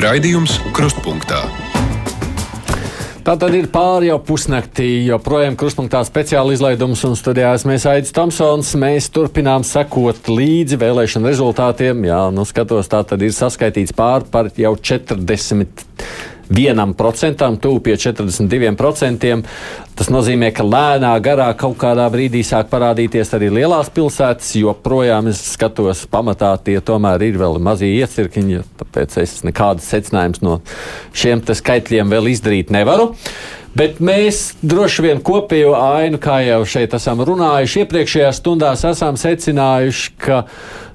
Raidījums Krustpunktā. Tā tad ir pāri jau pusnaktī, joprojām krustpunktā speciāla izlaidums un studijās mēs Aidis Tomsons. Mēs turpinām sekot līdzi vēlēšanu rezultātiem. Jā, nu skatos, tā tad ir saskaitīts pāri par jau 40 vienam procentam, tuvu pie 42%. Tas nozīmē, ka lēnā garā kaut kādā brīdī sāk parādīties arī lielās pilsētas, jo projām es skatos, pamatā tie tomēr ir vēl mazie iecirkņi, tāpēc es nekādas secinājumus no šiem skaitļiem vēl izdarīt nevaru. Bet mēs droši vien kopējo ainu, kā jau šeit esam runājuši, iepriekšējās stundās esam secinājuši, ka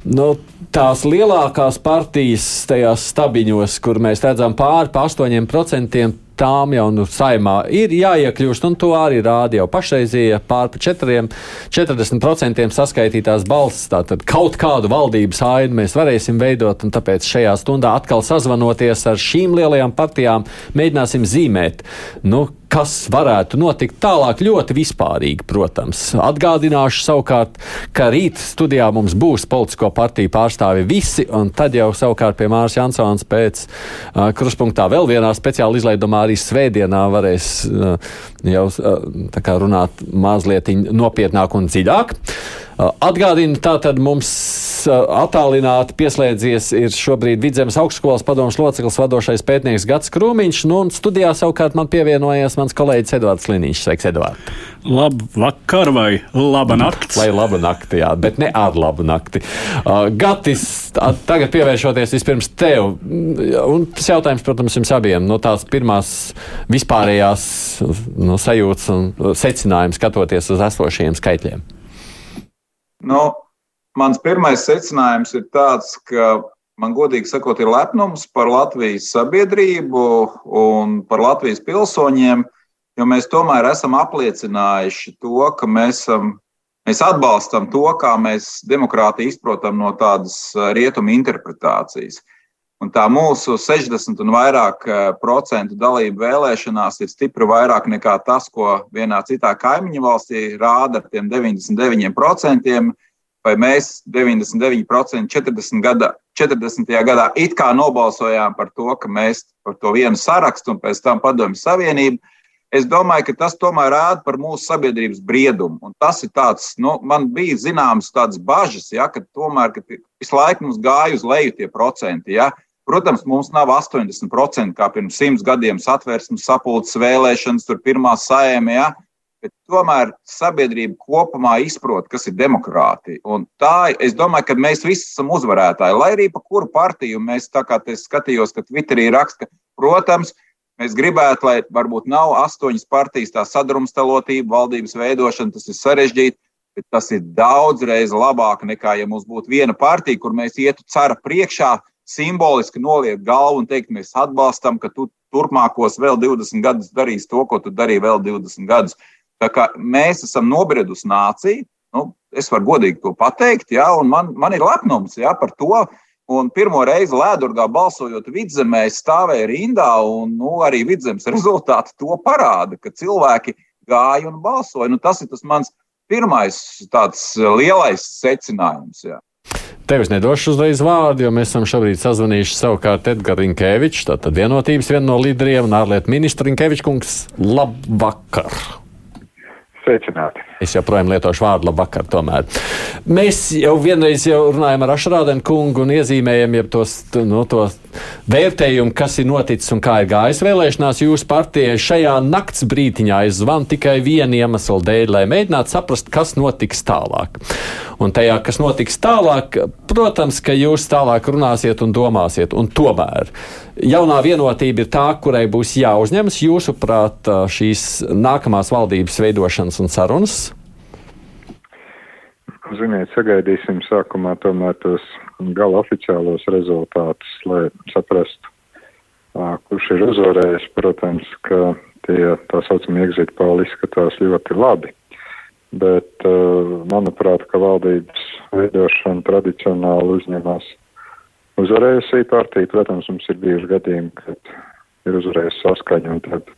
nu, tās lielākās partijas tajās stabiņos, kur mēs redzam pāri pa 8%, tām jau nu, saimā ir jāiekļūst, un to arī rāda jau pašreizie pār pa 4, 40% saskaitītās balsis. Tātad kaut kādu valdības ainu mēs varēsim veidot, un tāpēc šajā stundā atkal sazvanoties ar šīm lielajām partijām, mēģināsim zīmēt. Nu, kas varētu notikt tālāk, ļoti vispārīgi, protams. Atgādināšu savukārt, ka rīt studijā mums būs politisko partiju pārstāvi visi, un tad jau savukārt pie Māras Jansons pēc uh, kruspunktā vēl vienā speciāla izlaidumā arī svētdienā varēs uh, jau uh, runāt mazliet nopietnāk un dziļāk. Uh, Atgādinu, tātad mums uh, attālināti pieslēdzies ir šobrīd Vidzemes augstskolas padomus loceklis vadošais pētnieks Gats Krūmiņš, nu un studijā savukārt man pievienojies mans kolēģis Edvards Liniņš. Sveiks, Edvard! Labu vakar vai laba nakti? Lai laba nakti, jā, bet ne ar labu nakti. Uh, Gatis, tagad pievēršoties vispirms tev, un tas jautājums, protams, jums abiem, no tās pirmās vispārējās no sajūtas un secinājums skatoties uz esošajiem skaitļiem. Nu, mans pirmais secinājums ir tāds, ka man godīgi sakot, ir lepnums par Latvijas sabiedrību un par Latvijas pilsoņiem, jo mēs tomēr esam apliecinājuši to, ka mēs, esam, mēs atbalstam to, kā mēs demokrātiju izprotam no tādas rietumu interpretācijas. Un tā mūsu 60 un vairāk procentu dalība vēlēšanās ir stipri vairāk nekā tas, ko vienā citā kaimiņu valstī rāda ar tiem 99%. Vai mēs 99% 40. Gada, 40. gadā it kā nobalsojām par to, ka mēs par to vienu sarakstu un pēc tam padomju savienību. Es domāju, ka tas tomēr rāda par mūsu sabiedrības briedumu. Un tas ir tāds, nu, man bija zināmas tādas bažas, ja, ka tomēr ka visu laiku mums gāja uz leju tie procenti. Ja. Protams, mums nav 80% kā pirms simts gadiem satversmes sapulces vēlēšanas, tur pirmā saima, ja, bet tomēr sabiedrība kopumā izprot, kas ir demokrātija. Un tā, es domāju, ka mēs visi esam uzvarētāji. Lai arī pa kuru partiju mēs tā kā es skatījos, ka Twitterī raksta, protams, mēs gribētu, lai varbūt nav astoņas partijas tā sadrumstalotība, valdības veidošana, tas ir sarežģīti. Bet tas ir daudzreiz labāk nekā, ja mums būtu viena partija, kur mēs ietu cara priekšā, simboliski noliekt galvu un teikt, mēs atbalstam, ka tu turpmākos vēl 20 gadus darīsi to, ko tu darīji vēl 20 gadus. Tā kā mēs esam nobriedusi nācija, nu, es varu godīgi to pateikt, ja, un man, man ir lepnums ja, par to. Un pirmo reizi Lēdurgā balsojot vidzemē, stāvēja rindā, un nu, arī vidzemes rezultāti to parāda, ka cilvēki gāja un balsoja. Nu, tas ir tas mans pirmais tāds lielais secinājums. Jā. Tev es nedošu uzreiz vārdu, jo mēs esam šobrīd sazvanījuši savukārt Edgars Rinkevičs, tātad vienotības viena no līderiem un ārlietu ministra Rinkevičs kungs. Labvakar! Sveicināti! Es joprojām lietošu vārdu labvakar. Tomēr. Mēs jau vienreiz jau runājām ar Ašrādenu kungu un iezīmējam tos, no, to vērtējumu, kas ir noticis un kā ir gājis vēlēšanās jūsu partijai. Šajā nakts brītiņā es zvanu tikai vienu iemeslu dēļ, lai mēģinātu saprast, kas notiks tālāk. Un tajā, kas notiks tālāk, protams, ka jūs tālāk runāsiet un domāsiet. Un tomēr jaunā vienotība ir tā, kurai būs jāuzņemas jūsuprāt šīs nākamās valdības veidošanas un sarunas. Ziniet, sagaidīsim sākumā tomēr tos gala oficiālos rezultātus, lai saprastu, kurš ir uzvarējis. Protams, ka tie tā saucamie exit poli izskatās ļoti labi, bet manuprāt, ka valdības veidošana tradicionāli uzņemās uzvarējusī partija. Protams, mums ir bijuši gadījumi, kad ir uzvarējusi saskaņa un tad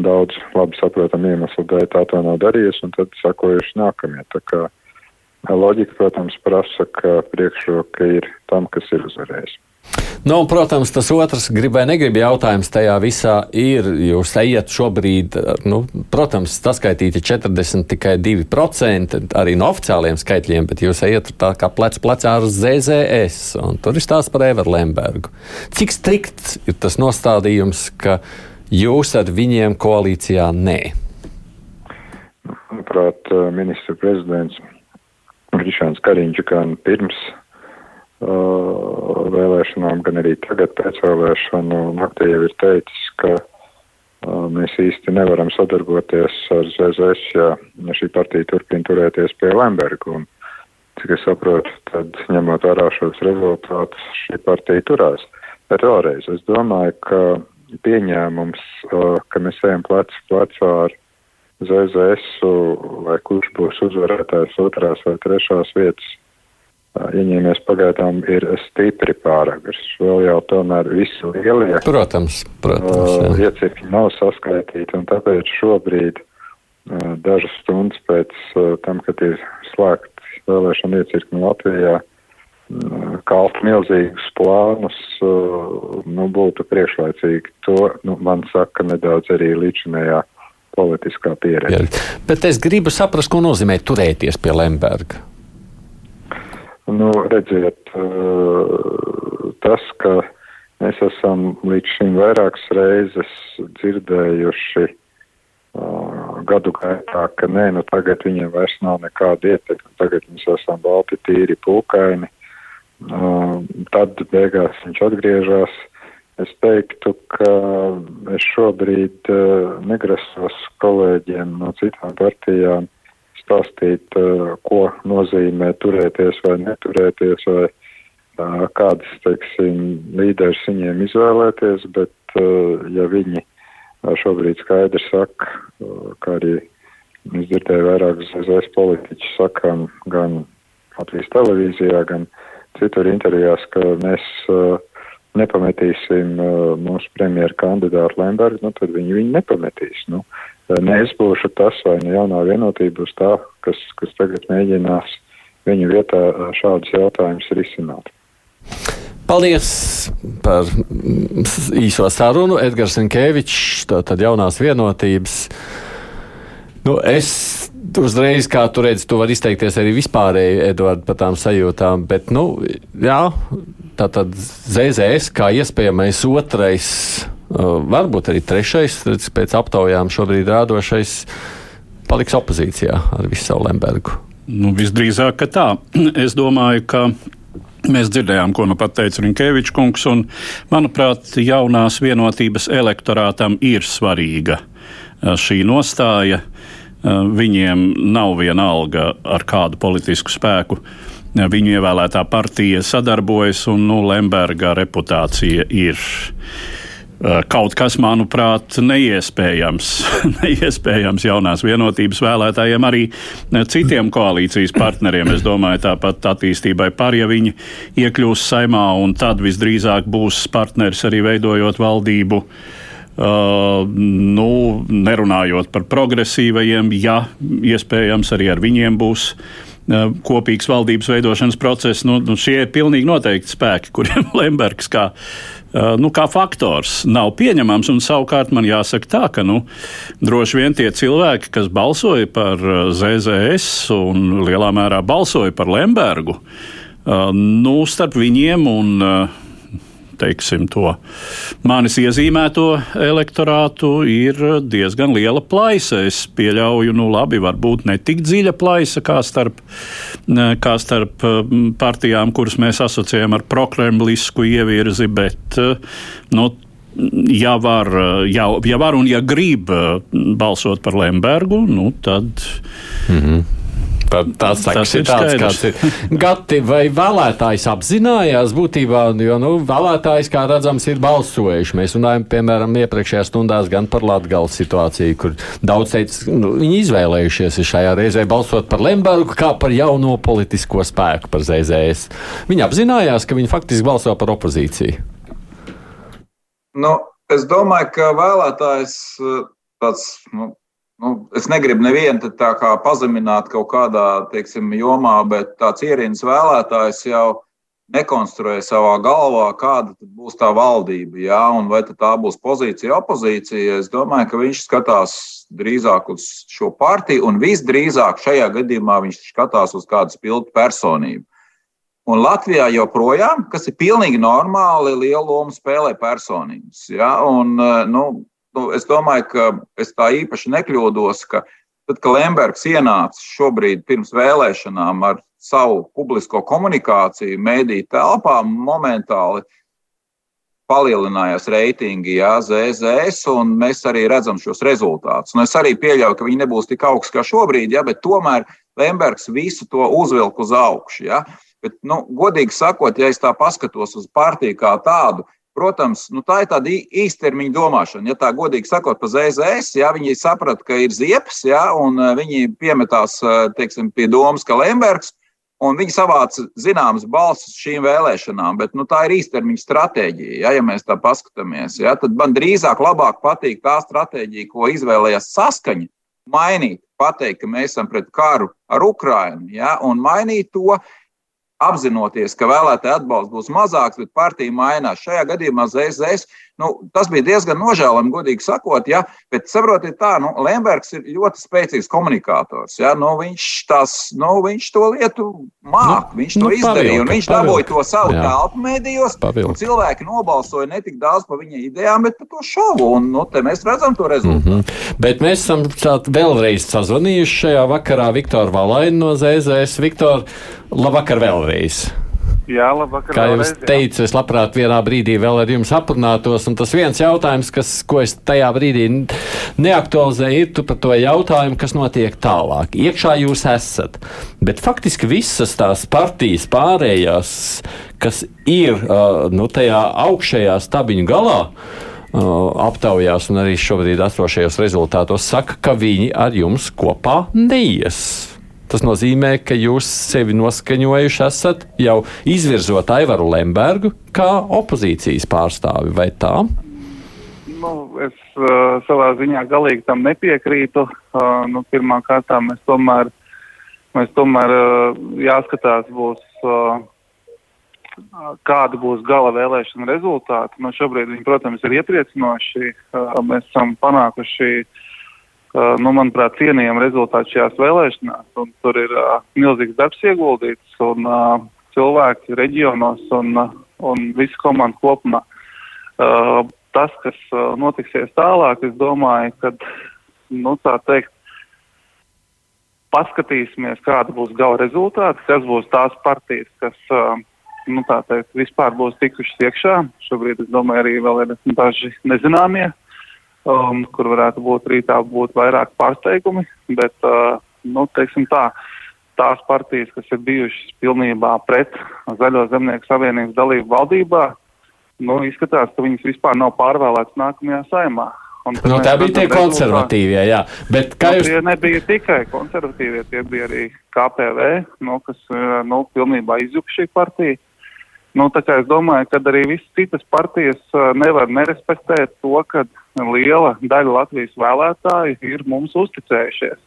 daudz labi saprotam iemeslu dēļ tā to nav darījusi un tad sakojuši nākamie. Tā kā Loģika, protams, prasa, ka priekšroka ir tam, kas ir uzvarējis. Nu, protams, tas otrs gribēja, negribēja jautājums tajā visā ir. Jūs ejat šobrīd, nu, protams, saskaitīti 40 tikai 2% arī no oficiāliem skaitļiem, bet jūs ejat tā kā plec plecā ar ZZS, un tur ir stāsts par Everu Lembergu. Cik strikts ir tas nostādījums, ka jūs ar viņiem koalīcijā nē? Manuprāt, ministra prezidents Krišāns Kariņš gan pirms uh, vēlēšanām, gan arī tagad pēc vēlēšanu naktī jau ir teicis, ka uh, mēs īsti nevaram sadarboties ar ZZS, ja šī partija turpina turēties pie Lemberga. Un, cik es saprotu, tad ņemot vērā šos rezultātus, šī partija turās. Bet vēlreiz, es domāju, ka pieņēmums, uh, ka mēs ejam plecu plecā ar ZZS, vai kurš būs uzvarētājs otrās vai trešās vietas ieņēmies pagaidām ir stipri pāragrs. Vēl jau tomēr visi lielie protams, protams, uh, iecirkņi nav saskaitīti, un tāpēc šobrīd dažas stundas pēc tam, kad ir slēgts vēlēšana iecirkņi Latvijā, kalt milzīgus plānus, nu, būtu priekšlaicīgi. To, nu, man saka nedaudz arī līdzinējā politiskā pieredze. Bet es gribu saprast, ko nozīmē turēties pie Lemberga. Nu, redziet, eh, tas, ka mēs esam līdz šim vairākas reizes dzirdējuši uh, gadu gaitā, ka nē, nu tagad viņiem vairs nav nekāda ietekme, tagad mēs esam balti tīri pūkaini, uh, tad beigās viņš atgriežas. Es teiktu, ka es šobrīd uh, negrasos kolēģiem no citām partijām stāstīt, eh, ko nozīmē turēties vai neturēties, vai eh, kādas, teiksim, līderis viņiem izvēlēties, bet ja viņi šobrīd skaidri saka, kā arī es dzirdēju vairākus ZZS politiķus sakām gan Latvijas televīzijā, gan citur intervijās, ka mēs nepametīsim mūsu premjeru kandidātu Lembergu, nu tad viņi viņu nepametīs. Nu, uh, ne es būšu tas vai ne jaunā vienotība būs tā, kas, kas tagad mēģinās viņu vietā šādus jautājumus risināt. Paldies par īso sarunu. Edgars Inkevičs, tātad jaunās vienotības. Nu, es uzreiz, kā tu redzi, tu vari izteikties arī vispārēji, Edvard, par tām sajūtām, bet, nu, jā, tātad ZZS kā iespējamais otrais varbūt arī trešais, pēc aptaujām šobrīd rādošais, paliks opozīcijā ar visu savu Lembergu. Nu, visdrīzāk, ka tā. Es domāju, ka Mēs dzirdējām, ko nu pat teica Rinkēvičs kungs, un, manuprāt, jaunās vienotības elektorātam ir svarīga šī nostāja. Viņiem nav viena alga ar kādu politisku spēku. Viņu ievēlētā partija sadarbojas, un nu, Lemberga reputācija ir kaut kas, manuprāt, neiespējams, neiespējams jaunās vienotības vēlētājiem, arī citiem koalīcijas partneriem. Es domāju, tāpat attīstībai par, ja viņi iekļūs saimā, un tad visdrīzāk būs partneris arī veidojot valdību. Uh, nu, nerunājot par progresīvajiem, ja iespējams arī ar viņiem būs uh, kopīgs valdības veidošanas process. Nu, nu, šie ir pilnīgi noteikti spēki, kuriem Lembergs kā nu, kā faktors nav pieņemams. Un savukārt man jāsaka tā, ka nu, droši vien tie cilvēki, kas balsoja par ZZS un lielā mērā balsoja par Lembergu, nu, starp viņiem un teiksim, to manis iezīmēto elektorātu ir diezgan liela plaisa. Es pieļauju, nu labi, varbūt ne tik dziļa plaisa kā starp, kā starp partijām, kuras mēs asociējam ar prokremlisku ievirzi, bet nu, ja var, ja, ja var un ja grib balsot par Lembergu, nu, tad. Mm -hmm. Tās sekas ir tādas, kāds ir. Gati, vai vēlētājs apzinājās būtībā, jo nu, vēlētājs, kā redzams, ir balsojuši. Mēs runājam, piemēram, iepriekšējās stundās gan par Latgales situāciju, kur daudz teica, nu, viņi izvēlējušies šajā reizē balsot par Lembergu kā par jauno politisko spēku, par ZZS. Viņi apzinājās, ka viņi faktiski balso par opozīciju. Nu, es domāju, ka vēlētājs tāds. Nu, Nu, es negribu nevienu tā kā pazemināt kaut kādā teiksim, jomā, bet tāds ierīnas vēlētājs jau nekonstruē savā galvā, kāda būs tā valdība, jā, un vai tā būs pozīcija, opozīcija. Es domāju, ka viņš skatās drīzāk uz šo partiju, un visdrīzāk šajā gadījumā viņš skatās uz kādu spilgtu personību. Un Latvijā joprojām, kas ir pilnīgi normāli, lielu lomu spēlē personības. Ja? Un, nu, nu, es domāju, ka es tā īpaši nekļūdos, ka tad, kad Lembergs ienāca šobrīd pirms vēlēšanām ar savu publisko komunikāciju mēdīju telpā momentāli palielinājās reitingi, jā, ZZS, un mēs arī redzam šos rezultātus. Un es arī pieļauju, ka viņi nebūs tik augsti kā šobrīd, jā, bet tomēr Lembergs visu to uzvilk uz augšu. Jā. Bet, nu, godīgi sakot, ja es tā paskatos uz partiju kā tādu, Protams, nu, tā ir tāda īstermiņa domāšana. Ja tā godīgi sakot, pa ZZS, ja viņi saprata, ka ir ziepes, ja, un viņi piemetās teiksim, pie domas, ka Lembergs Un viņi savāca zināmas balsis šīm vēlēšanām, bet nu, tā ir īstermiņa stratēģija. Ja, ja mēs tā paskatāmies, ja, tad man drīzāk patīk tā stratēģija, ko izvēlējās saskaņa, mainīt, pateikt, ka mēs esam pret karu ar Ukrajinu, ja, un mainīt to, apzinoties, ka vēlētāju atbalsts būs mazāks, bet partija mainās. Šajā gadījumā ZZS nu, tas bija diezgan nožēlojami, godīgi sakot, ja, bet saprotiet, tā, nu, Lembergs ir ļoti spēcīgs komunikators. Ja, nu, viņš, tās, nu, viņš to lietu māk, nu, viņš to nu, izdarīja, pavilka, un viņš pavilka. dabūja to savu telpu mēdījos. Cilvēki nobalsoja ne tik daudz par viņa idejām, bet par to šovu, un nu, mēs redzam to rezultātu. Mm -hmm. Bet mēs esam vēlreiz sazvanījuši šajā vakarā Viktoru Valainu no ZZS. Viktor, labvakar vēlreiz! Jā, labvakar. Kā jau es teicu, es labprāt vienā brīdī vēl ar jums aprunātos. Un tas viens jautājums, kas, ko es tajā brīdī neaktualizēju, ir par to jautājumu, kas notiek tālāk. Iekšā jūs esat, bet faktiski visas tās partijas pārējās, kas ir nu, tajā augšējā stabiņu galā, aptaujās un arī šobrīd atrošajos rezultātos saka, ka viņi ar jums kopā neies. Tas nozīmē, ka jūs sevi noskaņojuši esat jau izvirzot Aivaru Lembergu kā opozīcijas pārstāvi, vai tā? Nu, es uh, savā ziņā galīgi tam nepiekrītu. Uh, nu, Pirmkārt, mēs tomēr, mēs tomēr uh, jāskatās būs. Uh, kāda būs gala vēlēšana rezultāti. Nu, šobrīd viņi, protams, ir iepriecinoši. Uh, mēs esam panākuši uh, nu, manuprāt, cienījami rezultāti šajās vēlēšanās. Tur ir uh, milzīgs darbs ieguldīts un uh, cilvēki reģionos un, uh, un visa komanda kopumā. Uh, tas, kas uh, notiksies tālāk, es domāju, ka, nu, tā teikt, paskatīsimies, kāda būs gala rezultāti, kas būs tās partijas, kas, uh, nu, teikt, vispār būs tikušas iekšā. Šobrīd, es domāju, arī vēl ir daži nezināmie um, kur varētu būt rītā būt vairāk pārsteigumi, bet, uh, nu, teiksim tā, tās partijas, kas ir bijušas pilnībā pret Zaļo zemnieku savienības dalību valdībā, nu, izskatās, ka viņas vispār nav pārvēlētas nākamajā saimā. Nu, tā bija tie konservatīvie, jā. Bet kā nu, jūs... Tie nebija tikai konservatīvie, tie bija arī KPV, nu, kas, nu, pilnībā izjuka šī partija. Nu, tā kā es domāju, ka arī visas citas partijas uh, nevar nerespektēt to, ka liela daļa Latvijas vēlētāju ir mums uzticējušies.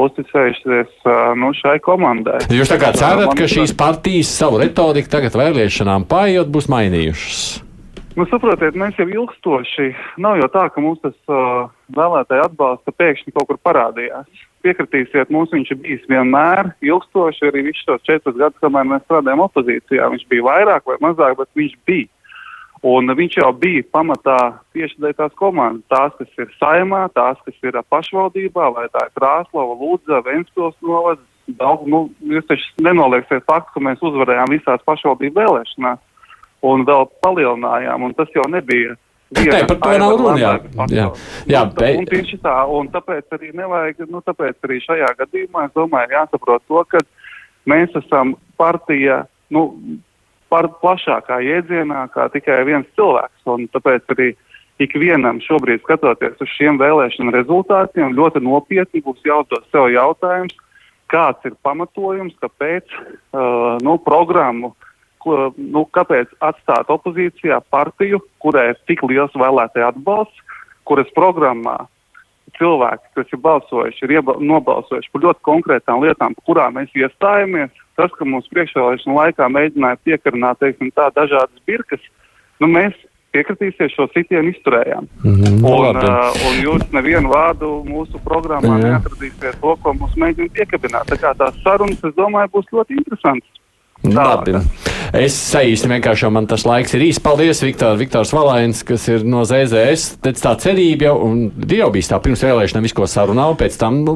Uzticējušies nu, šai komandai. Jūs tā kā cerat, ka šīs partijas savu retoriku tagad vēlēšanām paiet, būs mainījušas? Nu, saprotiet, mēs jau ilgstoši, nav jau tā, ka mums tas uh, vēlētāju atbalsta pēkšņi kaut kur parādījās. Piekritīsiet, mums viņš ir bijis vienmēr ilgstoši, arī visus šos četrus gadus, kamēr mēs strādājam opozīcijā. Viņš bija vairāk vai mazāk, bet viņš bija. Un viņš jau bija pamatā tieši dēļ tās komandas, tās, kas ir saimā, tās, kas ir pašvaldībā, vai tā ir Krāslava, Lūdza, Ventspils novads. Daudz, nu, jūs taču nenolieksiet faktu, ka mēs uzvarējām visās pašvaldību vēlēšanās un vēl palielinājām, un tas jau nebija. Nē, par to nav runa. Jā, jā, jā un, bet... un tieši tā, un tāpēc arī nevajag, nu, tāpēc arī šajā gadījumā, es domāju, jāsaprot to, ka mēs esam partija, nu, par plašākā jēdzienā, kā tikai viens cilvēks. Un tāpēc arī ikvienam šobrīd skatoties uz šiem vēlēšanu rezultātiem, ļoti nopietni būs jāuzdod sev jautājums, kāds ir pamatojums, kāpēc uh, nu, programmu, ko, nu, kāpēc atstāt opozīcijā partiju, kurai ir tik liels vēlētāju atbalsts, kuras programmā cilvēki, kas ir balsojuši, ir ieba, nobalsojuši par ļoti konkrētām lietām, par kurām mēs iestājamies. Tas, ka mums priekšvēlēšana laikā mēģināja piekarināt, teiksim, tā dažādas birkas, nu mēs piekritīsies šo sitienu izturējām. Mm -hmm, un, uh, un jūs nevienu vārdu mūsu programmā Jā. neatradīsiet to, ko mums mēģina piekabināt. Tā kā tās sarunas, es domāju, būs ļoti interesantas. Labi. Es saīsinu vienkārši, man tas laiks ir īsi. Paldies, Viktor, Viktors Valains, kas ir no ZZS. Tad tā cerība jau, un jau bija tā pirms vēlēšanām visko sarunā, un pēc tam nu,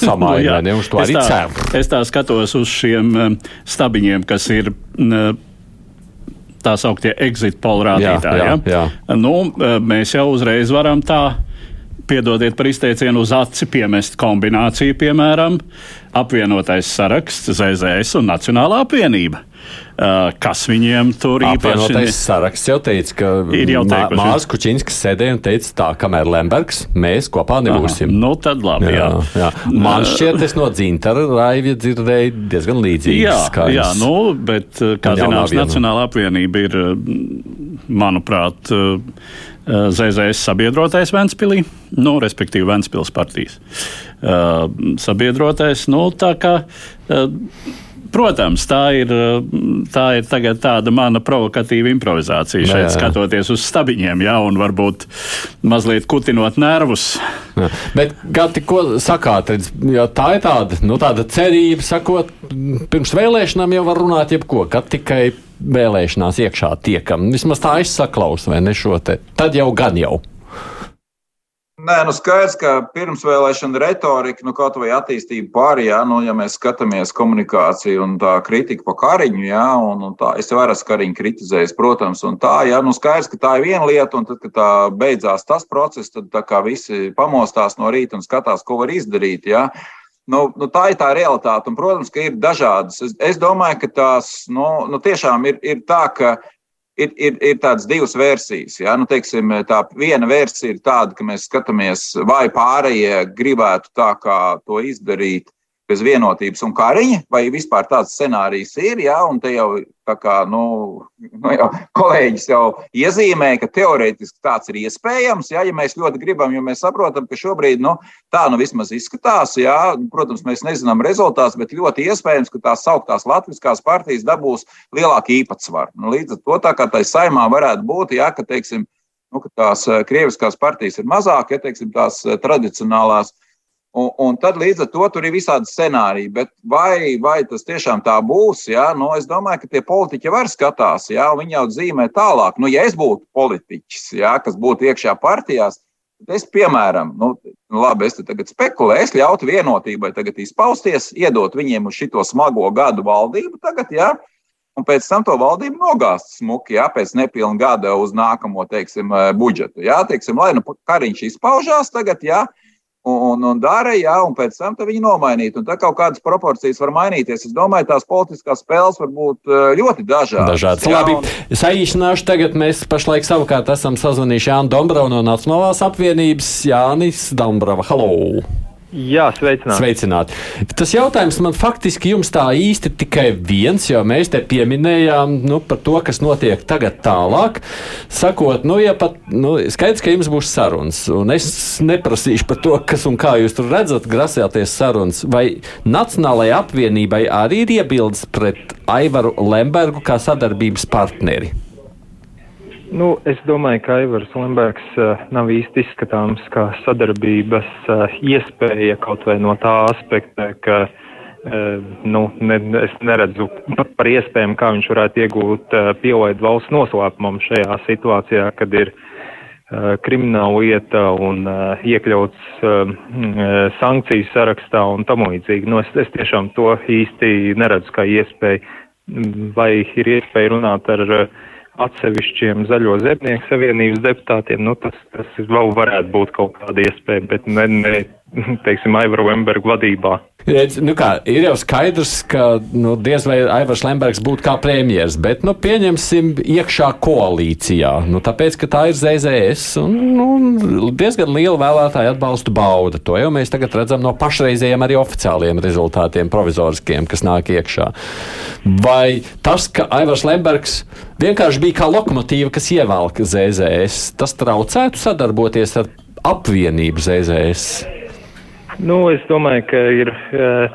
samainīja, nu, ne, uz to arī ceru. Es tā skatos uz šiem um, stabiņiem, kas ir. Uh, tā sauktie exit poll rādītāji. Jā, jā, jā. Nu, e, mēs jau uzreiz varam tā, piedodiet par izteicienu, uz aci piemest kombināciju, piemēram, apvienotais saraksts, ZZS un Nacionālā apvienība. Uh, kas viņiem tur īpaši ir? Saraksts jau teica, ka Mārcis Kučinskis sēdēja un teica, tā, kamēr Lembergs, mēs kopā nebūsim. Aha, nu, tad labi. Jā, jā. jā. Man šķiet, es no dzintara raivja dzirdēju diezgan līdzīgi. Jā, skaņas. jā, nu, bet, kā zināms, Nacionāla apvienība ir, manuprāt, ZZS sabiedrotais Ventspilī, nu, respektīvi Ventspils partijas uh, sabiedrotais. Nu, tā kā uh, Protams, tā ir, tā ir tāda mana provokatīva improvizācija šeit, jā, jā. skatoties uz stabiņiem, jā, un varbūt mazliet kutinot nervus. Jā. Bet, Gati, ko sakāt? Redz, tā ir tāda, nu, tāda cerība, sakot, pirms vēlēšanām jau var runāt jebko, kad tikai vēlēšanās iekšā tiekam. Vismaz tā es saklausu, vai ne šo te. Tad jau gan jau. Nē, nu skaidrs, ka pirmsvēlēšana retorika, nu kaut vai attīstība pārējā, nu, ja mēs skatāmies komunikāciju un tā kritika pa kariņu, jā, un, un tā, es jau esmu kariņu kritizējis, protams, un tā, jā, nu skaidrs, ka tā ir viena lieta, un tad, kad tā beidzās tas process, tad tā kā visi pamostās no rīta un skatās, ko var izdarīt, jā. Nu, nu, tā ir tā realitāte, un, protams, ka ir dažādas. Es, es domāju, ka tās nu, nu, tiešām ir, ir tā, ka ir, ir, ir tādas divas versijas. Ja? Nu, teiksim, tā viena versija ir tāda, ka mēs skatāmies, vai pārējie gribētu tā kā to izdarīt bez vienotības un kariņa, vai vispār tāds scenārijs ir. Ja? Un te jau, kā, nu, nu jau kolēģis jau iezīmēja, ka teorētiski tāds ir iespējams, ja, ja mēs ļoti gribam, jo mēs saprotam, ka šobrīd nu, tā nu vismaz izskatās. Ja? Protams, mēs nezinām rezultātus, bet ļoti iespējams, ka tās sauktās latviskās partijas dabūs lielāku īpatsvaru. Nu, līdz ar to tā kā tai saimā varētu būt, ja, ka, teiksim, nu, ka tās eh, krieviskās partijas ir mazāk, ja teiksim, tās eh, tradicionālās Un, un tad līdz ar to tur ir visādi scenāriji. Bet vai, vai tas tiešām tā būs? Jā? Nu, es domāju, ka tie politiķi var skatās, jā, viņi jau zīmē tālāk. Nu, ja es būtu politiķis, jā, kas būtu iekšā partijās, tad es, piemēram, nu, nu labi, es tagad spekulēju, es ļautu vienotībai tagad izpausties, iedot viņiem uz šito smago gadu valdību tagad, jā. Un pēc tam to valdību nogāzt smuki, jā, pēc nepilna gada uz nākamo, teiksim, budžetu. Jā, teiksim, lai nu kariņš izpaužās tagad, jā, un, un dara, jā, un pēc tam viņi nomainīt. Un tā kaut kādas proporcijas var mainīties. Es domāju, tās politiskās spēles var būt ļoti dažādas. Dažādas. Jā, Labi, un... saīsināšu tagad. Mēs pašlaik savukārt esam sazvanījuši Jānu Dombravu no Nacionālās apvienības. Jānis Dombrava, halo! Jā, sveicināti. sveicināti. Tas jautājums man faktiski jums tā īsti tikai viens, jo mēs te pieminējām nu, par to, kas notiek tagad tālāk. Sakot, nu, ja pat nu, skaidrs, ka jums būs sarunas, un es neprasīšu par to, kas un kā jūs tur redzat, grasāties sarunas, vai Nacionālajai apvienībai arī ir iebildes pret Aivaru Lembergu kā sadarbības partneri. Nu, es domāju, ka Aivars Lembergs uh, nav īsti izskatāms kā sadarbības uh, iespēja kaut vai no tā aspekta, ka uh, nu, ne, es neredzu par iespējām, kā viņš varētu iegūt pielaidu valsts noslēpumam šajā situācijā, kad ir krimināla lieta un iekļauts sankciju sarakstā un tam līdzīgi. Nu, es, es tiešām to īsti neredzu kā iespēju. Vai ir iespēja runāt ar uh, atsevišķiem Zaļo zemnieku savienības deputātiem, nu, tas, tas vēl varētu būt kaut kāda iespēja, bet ne, ne teiksim, Aivara Lemberga vadībā. Nu kā, ir jau skaidrs, ka nu, diez vai Aivars Lembergs būtu kā premjeras, bet nu, pieņemsim iekšā koalīcijā. Nu, tāpēc, ka tā ir ZZS un nu, diezgan liela vēlētāja atbalstu bauda. To jau mēs tagad redzam no pašreizējiem arī oficiāliem rezultātiem, provizoriskiem, kas nāk iekšā. Vai tas, ka Aivars Lembergs vienkārši bija kā lokomotīva, kas ievelk ZZS, tas traucētu sadarboties ar apvienību ZZS? Nu, es domāju, ka ir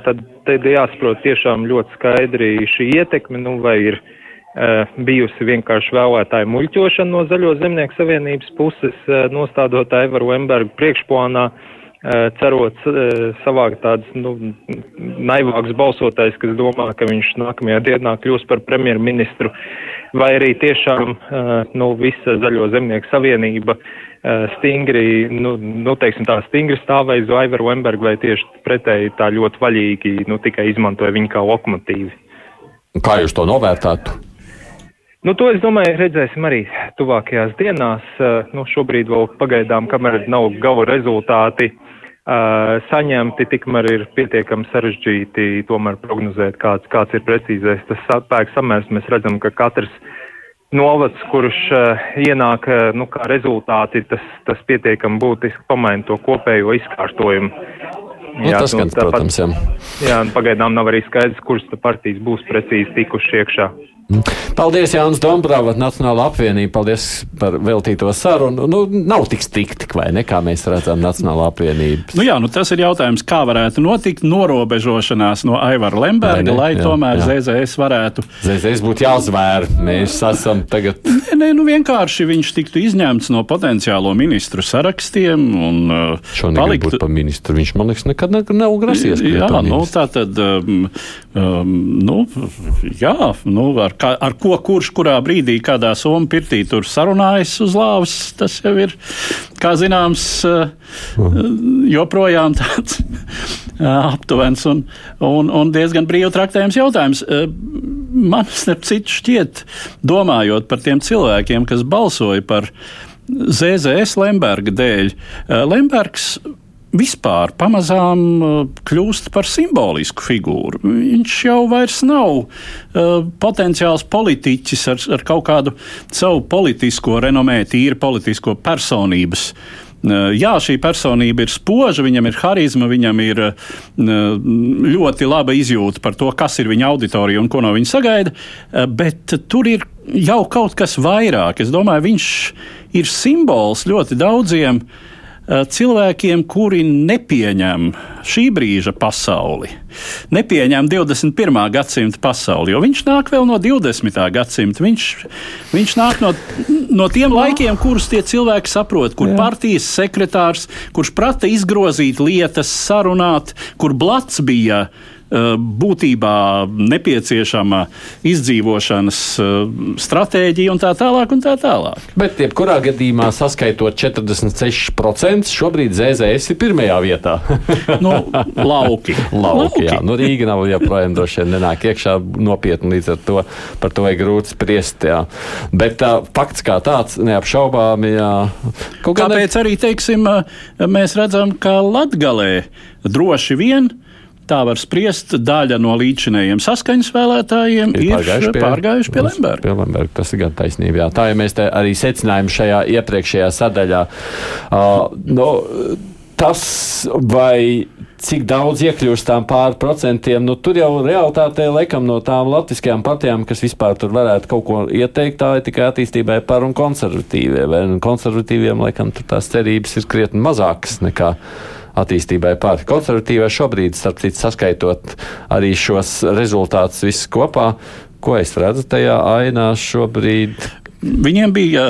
tad, tad jāsaprot tiešām ļoti skaidri šī ietekme, nu, vai ir uh, bijusi vienkārši vēlētāju muļķošana no Zaļo zemnieku savienības puses, uh, nostādot Aivaru Lembergu priekšplānā, uh, cerot savākt tāds, nu, naivāks balsotājs, kas domā, ka viņš nākamajā dienā kļūs par premjerministru, vai arī tiešām, nu, visa Zaļo zemnieku savienība stingri, nu, nu teiksim tā, stingri stāvēja uz Aivaru Lembergu, vai tieši pretēji tā ļoti vaļīgi, nu, tikai izmantoja viņu kā lokomotīvi. Kā jūs to novērtētu? Nu, to es domāju, redzēsim arī tuvākajās dienās. Nu, šobrīd vēl pagaidām, kamēr nav gala rezultāti saņemti, tikmēr ir pietiekami sarežģīti tomēr prognozēt, kāds, kāds ir precīzais tas spēks samērs. Mēs redzam, ka katrs novads, kurš uh, ienāk nu, kā rezultāti, tas, tas pietiekami būtiski pamaina to kopējo izkārtojumu. Nu, jā, tas, nu, tāpat, protams, jā. Jā, pagaidām nav arī skaidrs, kuras partijas būs precīzi tikuši iekšā. Paldies, Jānis Dombrovs, Nacionāla apvienība. Paldies par veltīto sarunu. Nu, nav tik stikti, vai ne, kā mēs redzam, Nacionāla apvienība. Nu jā, nu tas ir jautājums, kā varētu notikt norobežošanās no Aivara Lemberga, lai jā, tomēr jā. ZZS varētu. ZZS būtu jāzvēr. Mēs esam tagad. Nē, nē, nu vienkārši viņš tiktu izņemts no potenciālo ministru sarakstiem un uh, Šo paliktu par ministru. Viņš man liekas, nekad ne, nav grasies. Jā, nu tā tad, um, um, nu, jā, nu, ar kā, ar ko kurš kurā brīdī, kādā somu pirtī tur sarunājas uz lāvas, tas jau ir, kā zināms, eh, joprojām tāds eh, aptuvens un, un, un diezgan brīvi traktējams jautājums. Eh, man, starp citu, šķiet, domājot par tiem cilvēkiem, kas balsoja par ZZS Lemberga dēļ, Lembergs vispār pamazām uh, kļūst par simbolisku figūru. Viņš jau vairs nav uh, potenciāls politiķis ar, ar kaut kādu savu politisko renomē, tīri politisko personības. Uh, jā, šī personība ir spoža, viņam ir harizma, viņam ir uh, ļoti laba izjūta par to, kas ir viņa auditorija un ko no viņa sagaida, uh, bet tur ir jau kaut kas vairāk. Es domāju, viņš ir simbols ļoti daudziem uh, cilvēkiem, kuri nepieņem šī brīža pasauli, nepieņem 21. gadsimta pasauli, jo viņš nāk vēl no 20. gadsimta. Viņš, viņš nāk no, no tiem laikiem, kurus tie cilvēki saprot, kur Jā. partijas sekretārs, kurš prata izgrozīt lietas, sarunāt, kur blats bija Eh, būtībā nepieciešama izdzīvošanas eh, stratēģija un tā tālāk. Un tā tālāk. Bet, jebkurā gadījumā, saskaitot 46%, šobrīd ZZS ir pirmajā vietā. nu, lauki. lauki, lauki. Jā. Nu, Rīga nav joprojām droši vien nenāk iekšā nopietni līdz ar to. Par to ir grūti spriest. Jā. Bet uh, fakts kā tāds neapšaubāmi. Kāpēc ne... arī, teiksim, mēs redzam, ka Latgalē droši vien tā var spriest, daļa no līdzinējiem saskaņas vēlētājiem ir, ir pārgājuši pie, pārgājuši pie Lemberga. Pie Lemberga. Tas ir gan taisnība. Jā. Tā jau mēs arī secinājām šajā iepriekšējā sadaļā. Uh, no, tas vai cik daudz iekļūst tām pāri procentiem, nu, tur jau realitātē laikam no tām latviskajām partijām, kas vispār tur varētu kaut ko ieteikt, tā ir tikai attīstībai par un konservatīvie. Vai konservatīviem laikam tur tās cerības ir krietni mazākas nekā attīstībai pār. Konservatīvai šobrīd, starp citu, saskaitot arī šos rezultātus visus kopā, ko es redzu tajā ainā šobrīd. Viņiem bija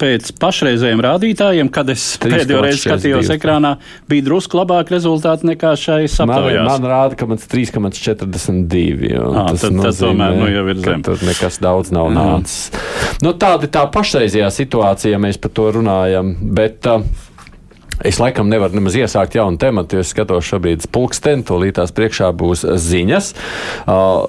pēc pašreizējiem rādītājiem, kad es pēdējo reizi skatījos ekrānā, bija drusku labāk rezultāti nekā šai saptaujās. Man, man rāda, ka mans 3,42. À, tas tad, nozīmē, tad tomēr nu, jau ir zem. Tur nekas daudz nav nācis. Nu, tāda ir tā pašreizējā situācija, ja mēs par to runājam. Bet, uh, Es laikam nevaru nemaz iesākt jaunu tematu, jo es skatos šobrīd pulksteni, tūlīt tās priekšā būs ziņas. Uh,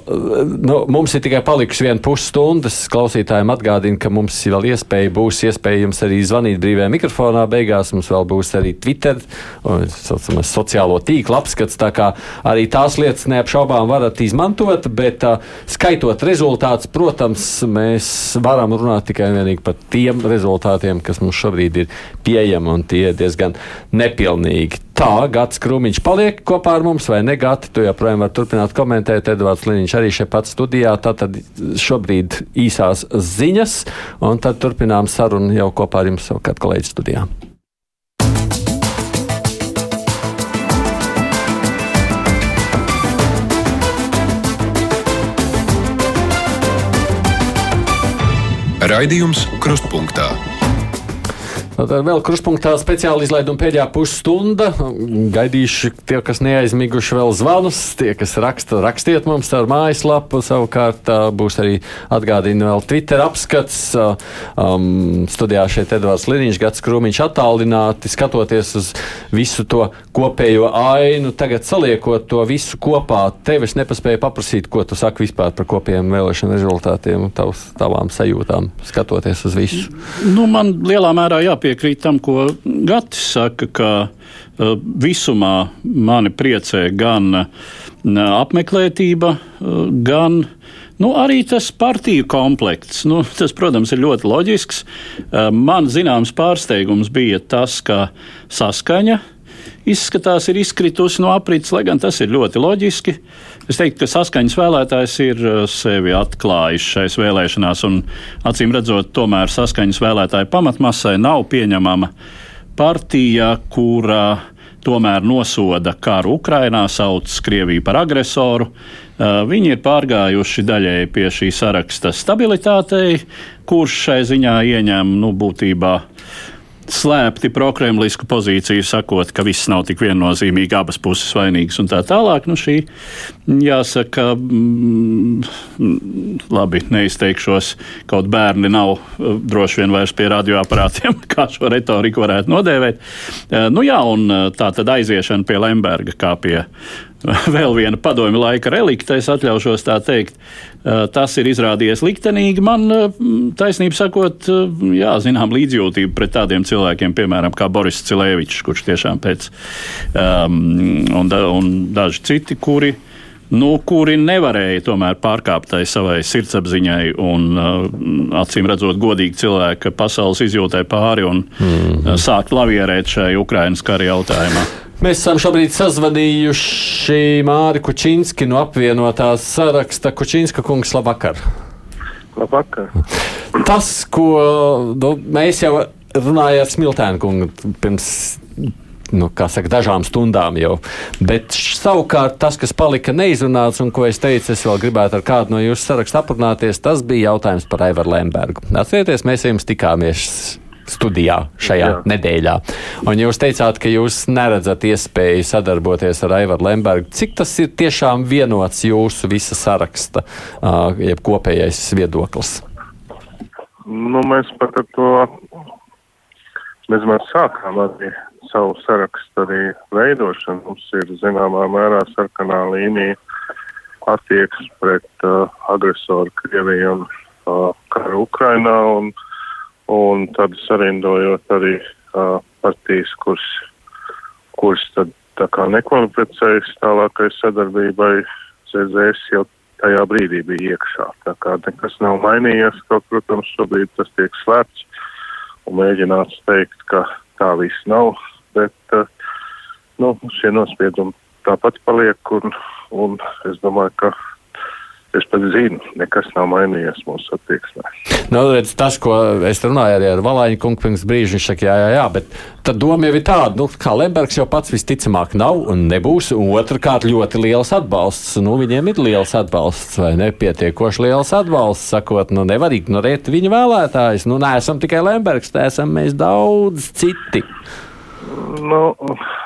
nu, mums ir tikai palikusi viena pusstunda. Klausītājiem atgādinu, ka mums vēl iespēja, būs iespējams arī zvanīt brīvajā mikrofonā. Beigās mums vēl būs arī Twitter, saucamais sociālo tīklu apskats. Tā kā arī tās lietas neapšaubām varat izmantot, bet uh, skaitot rezultātus, protams, mēs varam runāt tikai un vienīgi par tiem rezultātiem, kas mums šobrīd ir pieejami un tie diezgan nepilnīgi. Tā, Gats Krūmiņš paliek kopā ar mums, vai ne? Gati, tu joprojām vari turpināt komentēt. Edvards Liniņš arī šeit pats studijā. Tātad šobrīd īsās ziņas, un tad turpinām sarunu jau kopā ar jums, kad kolēģis studijā. Raidījums Krustpunktā Tad vēl kruspunktā speciāli izlaiduma pēdējā pusstunda. Gaidīšu tie, kas neaizmiguši vēl zvanus, tie, kas raksta, rakstiet mums ar mājaslapu. Savukārt būs arī atgādina vēl Twitter apskats. Um, studijā šeit Edvards Liniņš, Gats Krūmiņš attālināti, skatoties uz visu to kopējo ainu. Tagad saliekot to visu kopā, tev es nepaspēju paprasīt, ko tu saki vispār par kopējiem vēlēšanu rezultātiem un tavs, tavām sajūtām, skatoties uz visu. Nu, man lielā mērā jāpiekrīt jāpiekrīt tam, ko Gatis saka, ka uh, visumā mani priecē gan apmeklētība, uh, gan Nu, arī tas partiju komplekts, nu, tas, protams, ir ļoti loģisks. Man zināms pārsteigums bija tas, ka saskaņa izskatās ir izkritusi no aprits, lai gan tas ir ļoti loģiski. Es teiktu, ka saskaņas vēlētājs ir sevi atklājis šais vēlēšanās, un acīm redzot, tomēr saskaņas vēlētāju pamatmasai nav pieņemama partija, kura tomēr nosoda karu Ukrainā, sauc Krieviju par agresoru. Viņi ir pārgājuši daļēji pie šī saraksta stabilitātei, kurš šai ziņā ieņem nu, būtībā slēpti prokremlisku pozīciju, sakot, ka viss nav tik viennozīmīgi, abas puses vainīgas un tā tālāk. Nu, šī, jāsaka, mm, labi, neizteikšos, kaut bērni nav eh, droši vien vairs pie radioaparātiem, kā šo retoriku varētu nodēvēt. Eh, nu jā, un eh, tā tad aiziešana pie Lemberga kā pie vēl viena padomju laika relikta, es atļaušos tā teikt. Tas ir izrādījies liktenīgi. Man, taisnība sakot, jā, zinām līdzjūtību pret tādiem cilvēkiem, piemēram, kā Boris Cilēvičs, kurš tiešām pēc, um, un, un daži citi, kuri nu, kuri nevarēja tomēr pārkāpt tai savai sirdsapziņai un, acīm redzot, godīgi cilvēka pasaules izjūtai pāri un mm sākt lavierēt šai Ukrainas kara jautājumā. Mēs esam šobrīd sazvanījuši Māri Kučinski no apvienotās saraksta. Kučinska kungs, labvakar! Labvakar! Tas, ko nu, mēs jau runājām ar Smiltēnu kungu pirms nu, saka, dažām stundām jau. Bet savukārt tas, kas palika neizrunāts un ko es teicu, es vēl gribētu ar kādu no jūsu saraksta aprunāties, tas bija jautājums par Aivaru Lembergu. Atcerieties, mēs jums tikāmies studijā šajā Jā. nedēļā. Un jūs teicāt, ka jūs neredzat iespēju sadarboties ar Aivaru Lembergu. Cik tas ir tiešām vienots jūsu visa saraksta, jeb kopējais viedoklis? Nu, mēs pat ar to mēs, mēs sākām arī savu sarakstu arī veidošanu. Mums ir zināmā mērā sarkanā līnija attieksme pret uh, agresoru Krieviju un uh, karu Ukrainā. Un, uh, un tad sarindojot arī uh, partijas, kuras, kuras tad tā kā nekvalificējas tālākai sadarbībai, ZZS jau tajā brīdī bija iekšā. Tā kā nekas nav mainījies, kaut, protams, šobrīd tas tiek slēpts un mēģināts teikt, ka tā viss nav, bet, uh, nu, šie nospiedumi tāpat paliek un, un es domāju, ka Es pat zinu, nekas nav mainījies mūsu attieksmē. Nu, redz, tas, ko es runāju arī ar Valāņu kungu pirms brīža, viņš saka, jā, jā, jā, bet tad doma jau ir tāda, nu, kā Lembergs jau pats visticamāk nav un nebūs. Un otrkārt, ļoti liels atbalsts. Nu, viņiem ir liels atbalsts vai nepietiekoši liels atbalsts, sakot, nu, nevar ignorēt viņa vēlētājus. Nu, neesam tikai Lembergs, tā esam mēs daudz citi. Nu,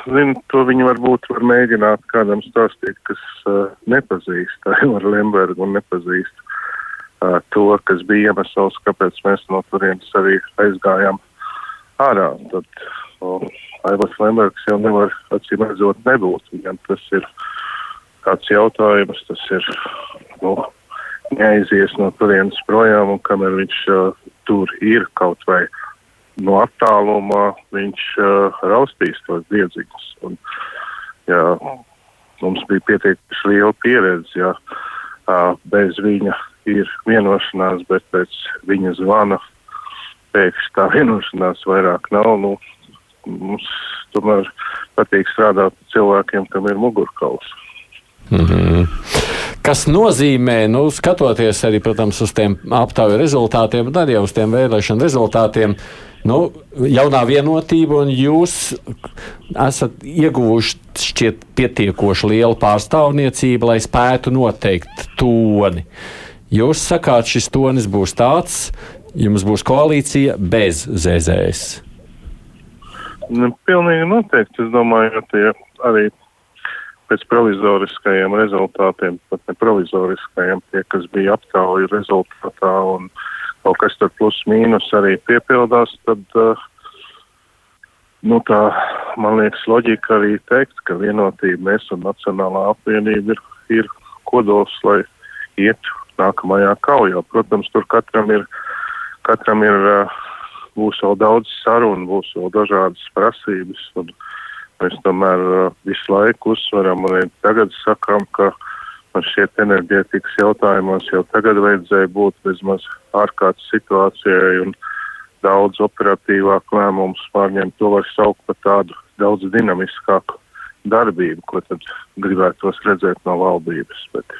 zinu, to viņi varbūt var mēģināt kādam stāstīt, kas uh, nepazīst Aivaru Lembergu un nepazīst uh, to, kas bija iemesls, kāpēc mēs no turienes arī aizgājām ārā. Tad uh, Aivars Lembergs jau nevar acīm redzot nebūt. Viņam tas ir kāds jautājums, tas ir, nu, neaizies no turienes projām un kamēr viņš uh, tur ir kaut vai. Uh, no attālumā viņš uh, raustīs tos diedziņus. Un, jā, mums bija pietiekami liela pieredze, ja uh, bez viņa ir vienošanās, bet pēc viņa zvana pēkšņi tā vienošanās vairāk nav. Nu, mums tomēr patīk strādāt ar cilvēkiem, kam ir mugurkauls. Mm -hmm. Kas nozīmē, nu, skatoties arī, protams, uz tiem aptauju rezultātiem, arī uz tiem vēlēšanu rezultātiem, uh, nu, jaunā vienotība, un jūs esat ieguvuši šķiet pietiekoši lielu pārstāvniecību, lai spētu noteikt toni. Jūs sakāt, šis tonis būs tāds, jums būs koalīcija bez ZZS? Nu, pilnīgi noteikti. Es domāju, ka tie arī pēc provizoriskajiem rezultātiem, pat ne provizoriskajiem, tie, kas bija aptauju rezultātā un kaut kas tur plus mīnus arī piepildās, tad, uh, nu tā, man liekas, loģika arī teikt, ka vienotība mēs un Nacionālā apvienība ir, ir kodols, lai iet nākamajā kaujā. Protams, tur katram ir, katram ir, uh, būs vēl daudz sarunu, būs vēl dažādas prasības. Uh, Mēs tomēr uh, visu laiku uzsveram un tagad sakām, ka man šķiet enerģētikas jautājumos jau tagad vajadzēja būt vismaz ārkārtas situācijai un daudz operatīvāk lēmumus pārņemt. To var saukt par tādu daudz dinamiskāku darbību, ko tad gribētos redzēt no valdības. Bet,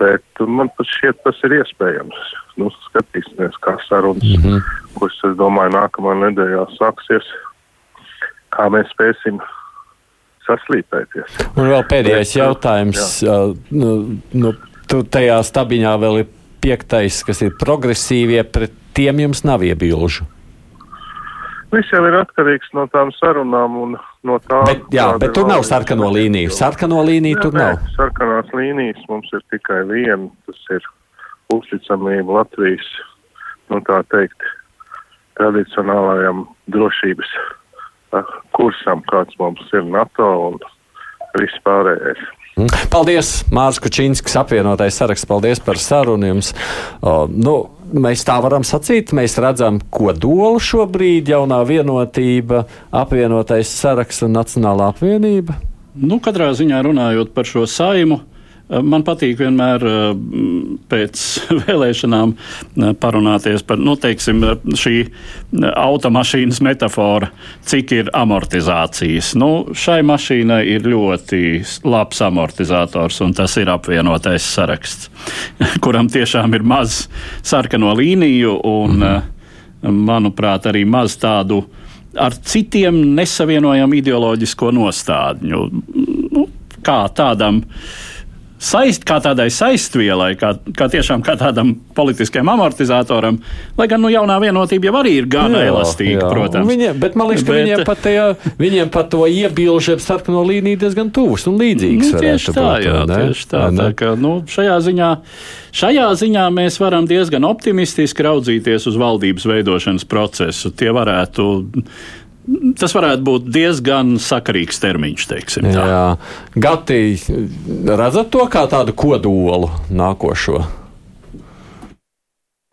bet man pat šķiet, tas ir iespējams. Nu, skatīsimies, kā sarunas, mm -hmm. kuras, es domāju, nākamā nedēļā sāksies kā mēs spēsim saslīpēties. Un vēl pēdējais jautājums. Uh, nu, nu, tu tajā stabiņā vēl ir piektais, kas ir progresīvie, pret tiem jums nav iebilžu. Viss jau ir atkarīgs no tām sarunām un no tā. Bet, jā, bet tur nav sarkano līniju. Sarkano līniju tur nav. Sarkanās līnijas mums ir tikai viena. Tas ir uzticamība Latvijas, nu tā teikt, tradicionālajam drošības kursam, kāds mums ir NATO un viss pārējais. Mm. Paldies, Mārcis Kučīnskis, apvienotais saraksts. Paldies par sarunu jums. O, nu, mēs tā varam sacīt, mēs redzam, ko dolu šobrīd jaunā vienotība, apvienotais saraksts un Nacionālā apvienība. Nu, katrā ziņā runājot par šo saimu, Man patīk vienmēr pēc vēlēšanām parunāties par nu, teiksim, šī automašīnas metafora, cik ir amortizācijas. Nu, šai mašīnai ir ļoti labs amortizators, un tas ir apvienotais saraksts, kuram tiešām ir maz sarkano līniju un, mhm. manuprāt, arī maz tādu ar citiem nesavienojamu ideoloģisko nostādņu. Nu, kā tādam uh, saist, kā tādai saistvielai, kā, kā tiešām kā tādam politiskajam amortizatoram, lai gan nu, jaunā vienotība jau arī ir gana jā, elastīga, jā. protams. Viņiem, bet man liekas, ka bet, viņiem, pat tajā, viņiem pat to iebilžu ar sarkano līniju diezgan tuvs un līdzīgs. Nu, tieši tā, būt, jā, ne? tieši tā. tā ka, nu, šajā, ziņā, šajā ziņā mēs varam diezgan optimistiski raudzīties uz valdības veidošanas procesu. Tie varētu Tas varētu būt diezgan sakarīgs termiņš, teiksim. Tā. Jā, Gati, redzat to kā tādu kodolu nākošo?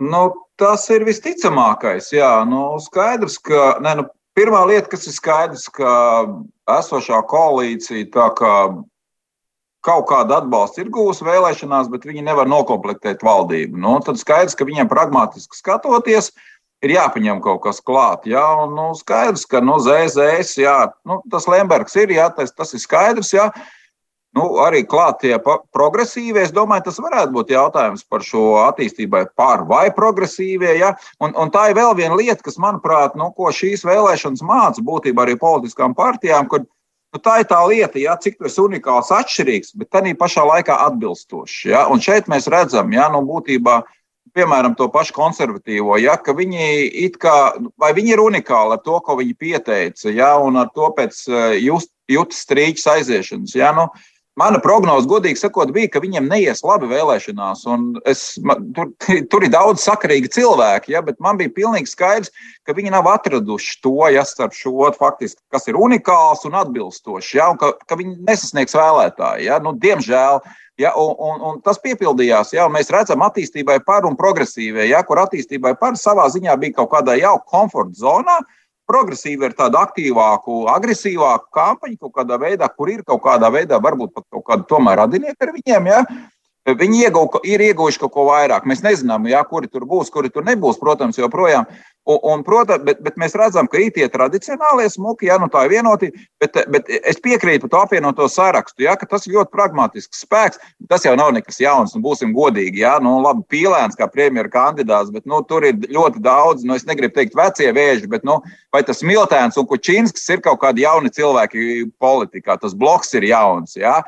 Nu, tas ir visticamākais. Jā, nu, skaidrs, ka ne, nu, pirmā lieta, kas ir skaidrs, ka esošā koalīcija kā kaut kādu atbalstu ir gūs vēlēšanās, bet viņi nevar nokomplektēt valdību. Nu, tad skaidrs, ka viņiem pragmatiski skatoties, uh, ir jāpaņem kaut kas klāt. Jā, un, nu, skaidrs, ka nu, ZZS, jā, nu, tas Lembergs ir, jā, tas, tas ir skaidrs. Jā. Nu, arī klāt tie progresīvie. Es domāju, tas varētu būt jautājums par šo attīstībai par vai progresīvie. Ja? Un, un tā ir vēl viena lieta, kas, manuprāt, nu, ko šīs vēlēšanas māca būtībā arī politiskām partijām, kur nu, tā ir tā lieta, ja? cik tas ir unikāls, atšķirīgs, bet tā pašā laikā atbilstošs. Ja? Un šeit mēs redzam, ja, nu, būtībā piemēram, to pašu konservatīvo, ja, ka viņi kā, vai viņi ir unikāli ar to, ko viņi pieteica, ja, un ar to pēc eh, jūtas strīķis aiziešanas. Ja, nu, Mana prognoze, godīgi sakot, bija, ka viņiem neies labi vēlēšanās. Es, man, tur, tur ir daudz sakarīgi cilvēki, ja, bet man bija pilnīgi skaidrs, ka viņi nav atraduši to, ja starp šo faktiski, kas ir unikāls un atbilstošs, ja, un ka, ka viņi nesasniegs vēlētāji. Ja. Nu, diemžēl Ja, un, un, un tas piepildījās. Ja, mēs redzam, attīstībai par un progresīvai, ja, kur attīstībai par savā ziņā bija kaut kādā jau komforta zonā. Progresīva ir tāda aktīvāka, agresīvāka kampaņa, kaut kādā veidā, kur ir kaut kādā veidā, varbūt pat kaut kāda tomēr radinieka ar viņiem. Ja. Viņi iegau, ir ieguvuši kaut ko vairāk. Mēs nezinām, jā, kuri tur būs, kuri tur nebūs, protams, joprojām. Un, un, protams, bet, bet mēs redzam, ka ir tie tradicionālie smuki, jā, nu tā ir vienoti, bet, bet es piekrītu par to apvienoto sarakstu, jā, ka tas ir ļoti pragmatisks spēks. Tas jau nav nekas jauns, un būsim godīgi, jā, nu labi, pīlēns kā premjera kandidāts, bet nu, tur ir ļoti daudz, nu es negribu teikt vecie vēži, bet nu, vai tas Miltēns un Kučinskis ir kaut kādi jauni cilvēki politikā, tas bloks ir jauns, jā.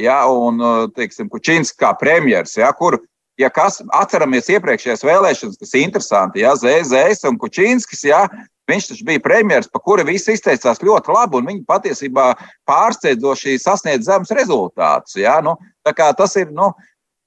Ja, un, teiksim, Kučins kā premjeras, ja, kur ja kas atceramies iepriekšējās vēlēšanas, kas ir interesanti, ja Zēzēs un Kučīnskis, ja, viņš taču bija premjeras, pa kuru visi izteicās ļoti labi, un viņi patiesībā pārsteidzoši sasniedz zemes rezultātus. Ja, nu, tas ir, nu,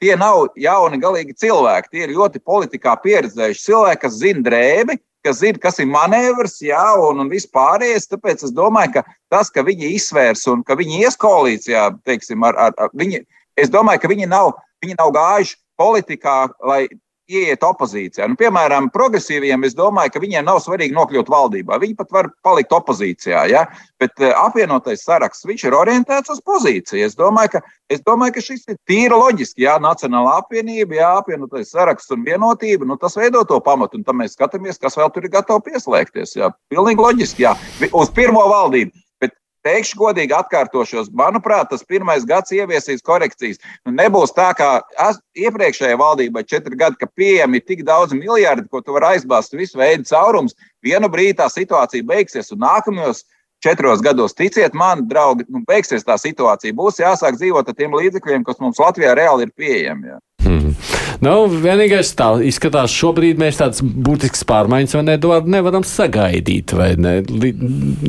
tie nav jauni galīgi cilvēki, tie ir ļoti politikā pieredzējuši cilvēki, kas zina drēbi, kas zina, kas ir manevrs, jā, un, un vispārējais. Tāpēc es domāju, ka tas, ka viņi izsvērs un ka viņi ies koalīcijā, teiksim, ar, ar, ar viņi, es domāju, ka viņi nav, viņi nav gājuši politikā, lai ieiet opozīcijā. Nu, piemēram, progresīviem es domāju, ka viņiem nav svarīgi nokļūt valdībā. Viņi pat var palikt opozīcijā. Ja? Bet uh, apvienotais saraksts ir orientēts uz pozīciju. Es domāju, ka, es domāju, ka šis ir tīri loģiski. Jā, Nacionāla apvienība, jā, apvienotais saraksts un vienotība. Nu, tas veido to pamatu, un tam mēs skatāmies, kas vēl tur ir gatavs pieslēgties. Jā, pilnīgi loģiski. Jā. Uz pirmo valdību. Teikšu godīgi, atkārtošos. Manuprāt, tas pirmais gads ieviesīs korekcijas. Nu, nebūs tā, kā iepriekšējā valdībā četri gadi, ka pieejami tik daudz miljardi, ko tu vari aizbāzt visu veidu caurums. Vienu brīdi tā situācija beigsies, un nākamajos četros gados, ticiet man, draugi, nu, beigsies tā situācija. Būs jāsāk dzīvot ar tiem līdzekļiem, kas mums Latvijā reāli ir pieejami. Jā. Hmm. Nu, vienīgais tā izskatās, šobrīd mēs tādas būtiskas pārmaiņas nevar, nevaram sagaidīt. Ne?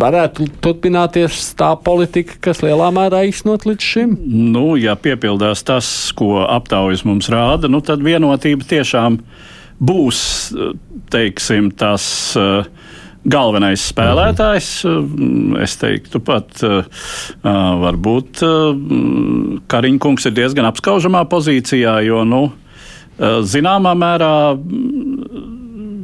Varētu turpināties tā politika, kas lielā mērā īstenot līdz šim? Nu, ja piepildās tas, ko aptaujas mums rāda, nu, tad vienotība tiešām būs, teiksim, tas. Uh, galvenais spēlētājs. Mhm. Es teiktu, pat varbūt Kariņkungs ir diezgan apskaužamā pozīcijā, jo, nu, zināmā mērā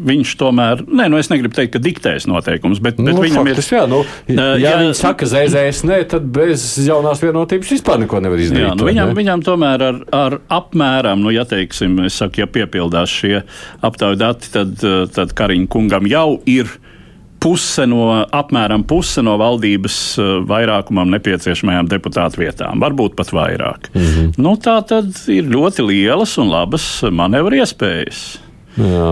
viņš tomēr, nē, nu es negribu teikt, ka diktēs noteikumus, bet, bet nu, viņam faktis, ir. Jā, nu, ja, ja viņi saka, zēzēs, nē, tad bez jaunās vienotības vispār neko nevar izdarīt. Jā, nu, viņam, ne? viņam tomēr ar, ar apmēram, nu, ja teiksim, es saku, ja piepildās šie aptauju dati, tad, tad Kariņa kungam jau ir puse no, apmēram puse no valdības eh, vairākumam nepieciešamajām deputātu vietām, varbūt pat vairāk. Mm -hmm. nu, tā tad ir ļoti lielas un labas manevru iespējas. Jā.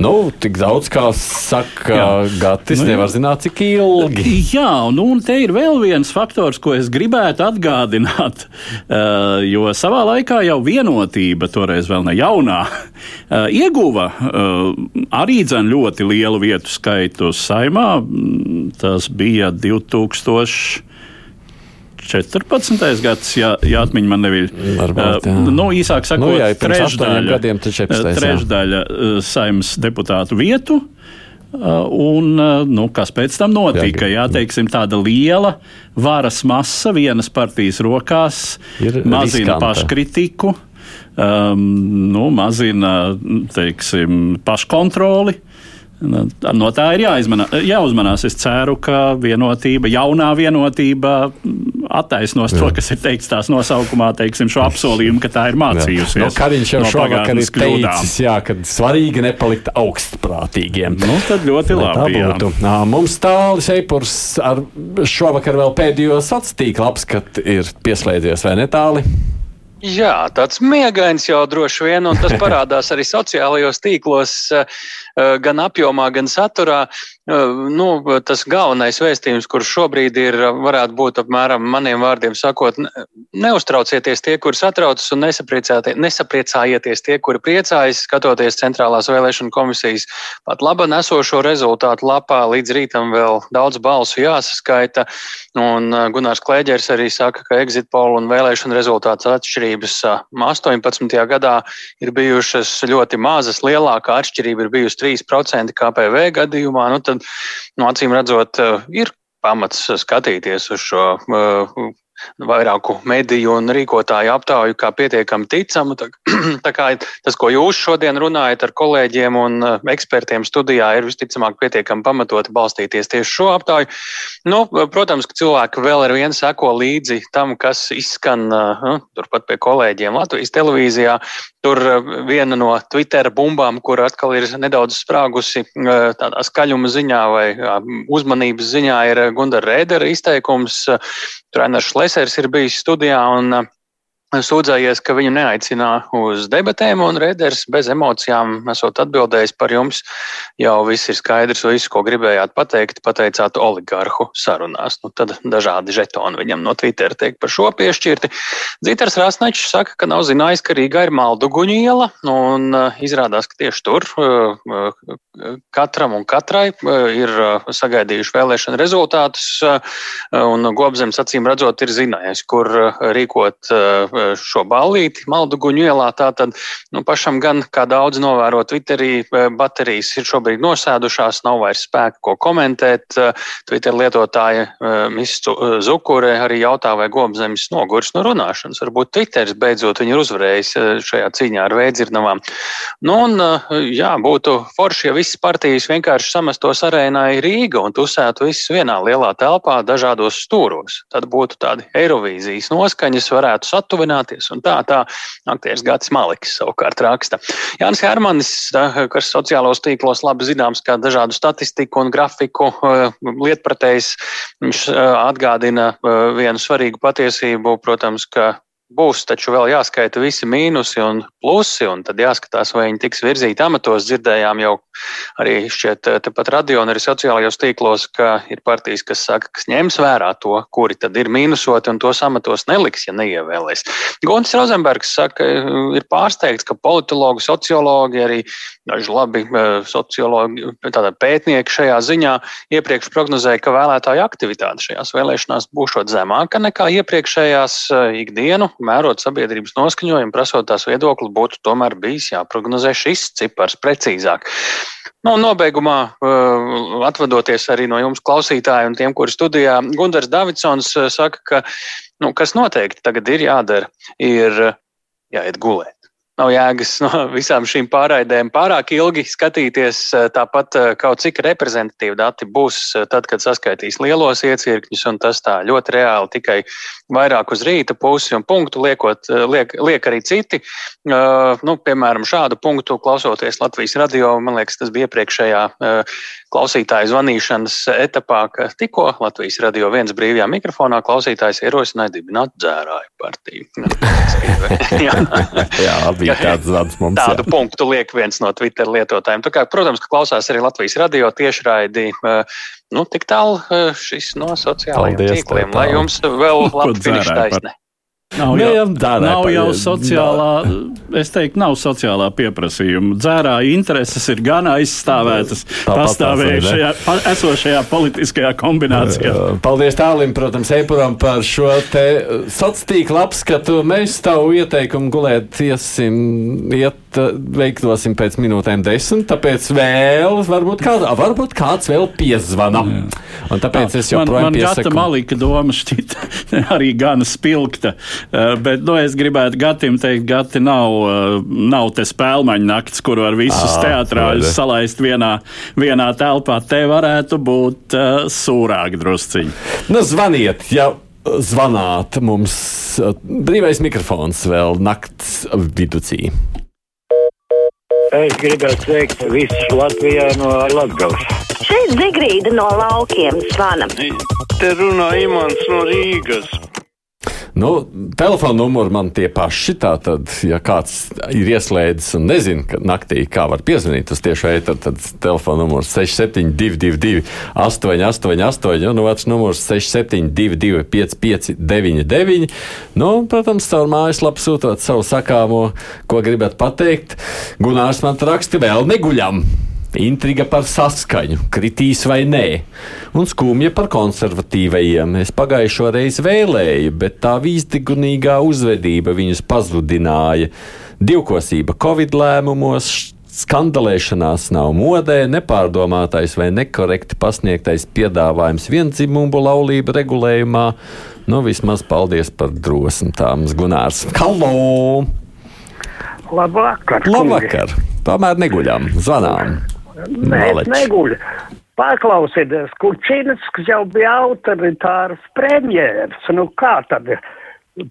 Nu, tik daudz, kā saka jā. Gatis, nu, nevar zināt, cik ilgi. Jā, nu, un te ir vēl viens faktors, ko es gribētu atgādināt. Uh, jo savā laikā jau vienotība, toreiz vēl ne jaunā, uh, ieguva uh, arī dzen ļoti lielu vietu skaitu saimā. Tas bija 2000. 14. gads, ja, ja atmiņa man nebija. Varbūt, uh, nu, īsāk sakot, nu, jā, trešdaļa, gadiem, 14, trešdaļa uh, saimnes deputātu vietu. Uh, un, uh, nu, kas pēc tam notika? Jā, teiksim, tāda liela varas masa vienas partijas rokās Ir mazina riskanta. paškritiku, um, nu, mazina teiksim, paškontroli. No tā ir jāizmanā, jāuzmanās. Es ceru, ka vienotība, jaunā vienotība attaisnos Jā. to, kas ir teikts tās nosaukumā, teiksim, šo apsolījumu, ka tā ir mācījusies. No, Kariņš jau no šovakar ir teicis, jā, ka svarīgi nepalikt augstprātīgiem. Nu, tad ļoti labi. Nā, mums tālis eipurs ar šovakar vēl pēdējo satstīklu apskat ir pieslēdzies, vai ne tāli? Jā, tāds miegains jau droši vien, un tas parādās arī sociālajos tīklos, gan apjomā, gan saturā. Eh, nu, tas galvenais vēstījums, kurš šobrīd ir, varētu būt apmēram maniem vārdiem sakot, neuztraucieties tie, kuri satraucas un nesapriecājieties tie, kuri priecājas, skatoties centrālās vēlēšana komisijas pat laba nesošo rezultātu lapā. Līdz rītam vēl daudz balsu jāsaskaita, un eh, Gunārs Klēģers arī saka, ka exit poll un vēlēšana rezultāts atšķirības 18. Eh, gadā ir bijušas ļoti mazas, lielākā atšķirība ir bijusi 3% KPV gadījumā. Nu, tad, nu, acīm redzot, eh, ir pamats skatīties uz šo uh, vairāku mediju un rīkotāju aptauju kā pietiekami ticamu. Tā, tā kā tas, ko jūs šodien runājat ar kolēģiem un uh, ekspertiem studijā, ir visticamāk pietiekami pamatoti balstīties tieši šo aptauju. Nu, protams, ka cilvēki vēl ar vienu seko līdzi tam, kas izskan nu, turpat pie kolēģiem Latvijas televīzijā. Tur eh, viena no Twitter bumbām, kur atkal ir nedaudz sprāgusi eh, tādā skaļuma ziņā vai uzmanības ziņā, ir Gundara Rēdera izteikums. Tur Ainars Lesers ir bijis studijā un sūdzējies, ka viņu neaicina uz debatēm, un Rēders bez emocijām esot atbildējis par jums. Jau viss ir skaidrs, visu, ko gribējāt pateikt, pateicāt oligarhu sarunās. Nu, tad dažādi žetoni viņam no Twitter tiek par šo piešķirti. Dzītars Rāsnečs saka, ka nav zinājis, ka Rīgā ir Malduguņu iela, un uh, izrādās, ka tieši tur uh, uh, katram un katrai ir sagaidījuši vēlēšana rezultātus, un Gobzems acīm redzot ir zinājis, kur rīkot šo ballīti Malduguņu ielā. Tātad nu, pašam gan, kā daudz novēro Twitterī, eh, baterijas ir šobrīd nosēdušās, nav vairs spēka, ko komentēt. Eh, Twitter lietotāja eh, Miss Zukure arī jautā, vai gobzemis nogurs no runāšanas. Varbūt Twitters beidzot viņu ir uzvarējis šajā cīņā ar veidzirnavām. Nu, un, jā, būtu forši, ja visas partijas vienkārši samestos arēnai Rīga un tusētu visus vienā lielā telpā dažādos stūros. Tad būtu tādi Eirovīzijas noskaņas, varētu satuvināt tuvināties. Tā, tā aktieris Gatis Maliks savukārt raksta. Jānis Hermanis, kas sociālos tīklos labi zināms kā dažādu statistiku un grafiku lietpratējs, viņš atgādina vienu svarīgu patiesību, protams, ka Būs taču vēl jāskaita visi mīnusi un plusi, un tad jāskatās, vai viņi tiks virzīti amatos. Dzirdējām jau arī šķiet tepat radio un arī sociālajos tīklos, ka ir partijas, kas saka, kas ņems vērā to, kuri tad ir mīnusoti un tos amatos neliks, ja neievēlēs. Gontis Rozenbergs saka, ir pārsteigts, ka politologi, sociologi, arī daži labi sociologi, tātad pētnieki šajā ziņā iepriekš prognozēja, ka vēlētāju aktivitāte šajās vēlēšanās būšot zemāka nekā iepriekšējās ikdienu mērot sabiedrības noskaņojumu, prasot tās viedokli, būtu tomēr bijis jāprognozē šis cipars precīzāk. Nu, nobeigumā, uh, atvadoties arī no jums, klausītājiem, un tiem, kuri studijā, Gunārs Davidsons uh, saka, ka nu, kas noteikti tagad ir jādara, ir jāiet gulēt. Nav jēgas no visām šīm pārraidēm pārāk ilgi skatīties. Eh, tāpat eh, kaut cik reprezentatīvi dati būs eh, tad, kad saskaitīs lielos iecirkņus, un tas tā ļoti reāli tikai vairāk uz rīta pusi un punktu liekot, liek, liek arī citi. Nu, piemēram, šādu punktu klausoties Latvijas radio, man liekas, tas bija iepriekšējā klausītāju zvanīšanas etapā, ka tikko Latvijas radio viens brīvajā mikrofonā klausītājs ierosināja dibināt dzērāju partiju. jā, jā bija tāds zvans mums. Tādu jā. punktu liek viens no Twitter lietotājiem. Tā kā, protams, ka klausās arī Latvijas radio tiešraidi. Nu, tik tālu šis no sociālajiem Paldies, tīkliem, lai jums vēl labi finiša taisne. Nav jau, jā, nav jau sociālā, es teiktu, nav sociālā pieprasījuma. Dzērā intereses ir gan aizstāvētas pastāvējušajā, pa, esošajā politiskajā kombinācijā. Paldies tālim, protams, Eipuram par šo te sociālo tīklu apskatu. Mēs tavu ieteikumu gulēt iesim, iet veiktosim pēc minūtēm desmit, tāpēc vēl varbūt, kād, varbūt kāds vēl piezvana. Jā. Un tāpēc Jā. es joprojām man, man piesaku. Gata Malika doma šķiet arī gana spilgta, uh, bet, nu, es gribētu Gatim teikt, Gati nav, uh, nav te spēlmaņa nakts, kur var visus teatrāļus salaist vienā, vienā telpā. Te varētu būt uh, sūrāk drusciņi. Nu, zvaniet, ja zvanāt mums brīvais mikrofons vēl nakts viducī. Es gribētu sveikt visus Latvijā no Latvijas. Šeit Zigrīda no laukiem zvana. Te runā Imants no Rīgas. Nu, Telefona numuri man tie paši. Tātad, ja kāds ir ieslēdzis un nezina, ka naktī kā var piezvanīt uz tiešu ēteru, tad telefona numurs 6722, 888, un otrs numurs 6722, 559, nu, protams, caur mājaslapu sūtot savu sakāmo, ko gribat pateikt. Gunārs man raksta vēl neguļam. Intriga par saskaņu, kritīs vai nē, un skumja par konservatīvajiem. Es pagājušo reizi vēlēju, bet tā vīzdigunīgā uzvedība viņus pazudināja. Divkosība Covid lēmumos, skandalēšanās nav modē, nepārdomātais vai nekorekti pasniegtais piedāvājums vienzimumu laulību regulējumā. Nu, vismaz paldies par drosmi, Tāms Gunārs. Halo! Labvakar! Labvakar! Tomēr neguļam, zvanām! Mēs neguļam. Paklausieties, Kučinskis jau bija autoritārs premjērs. Nu kā tad?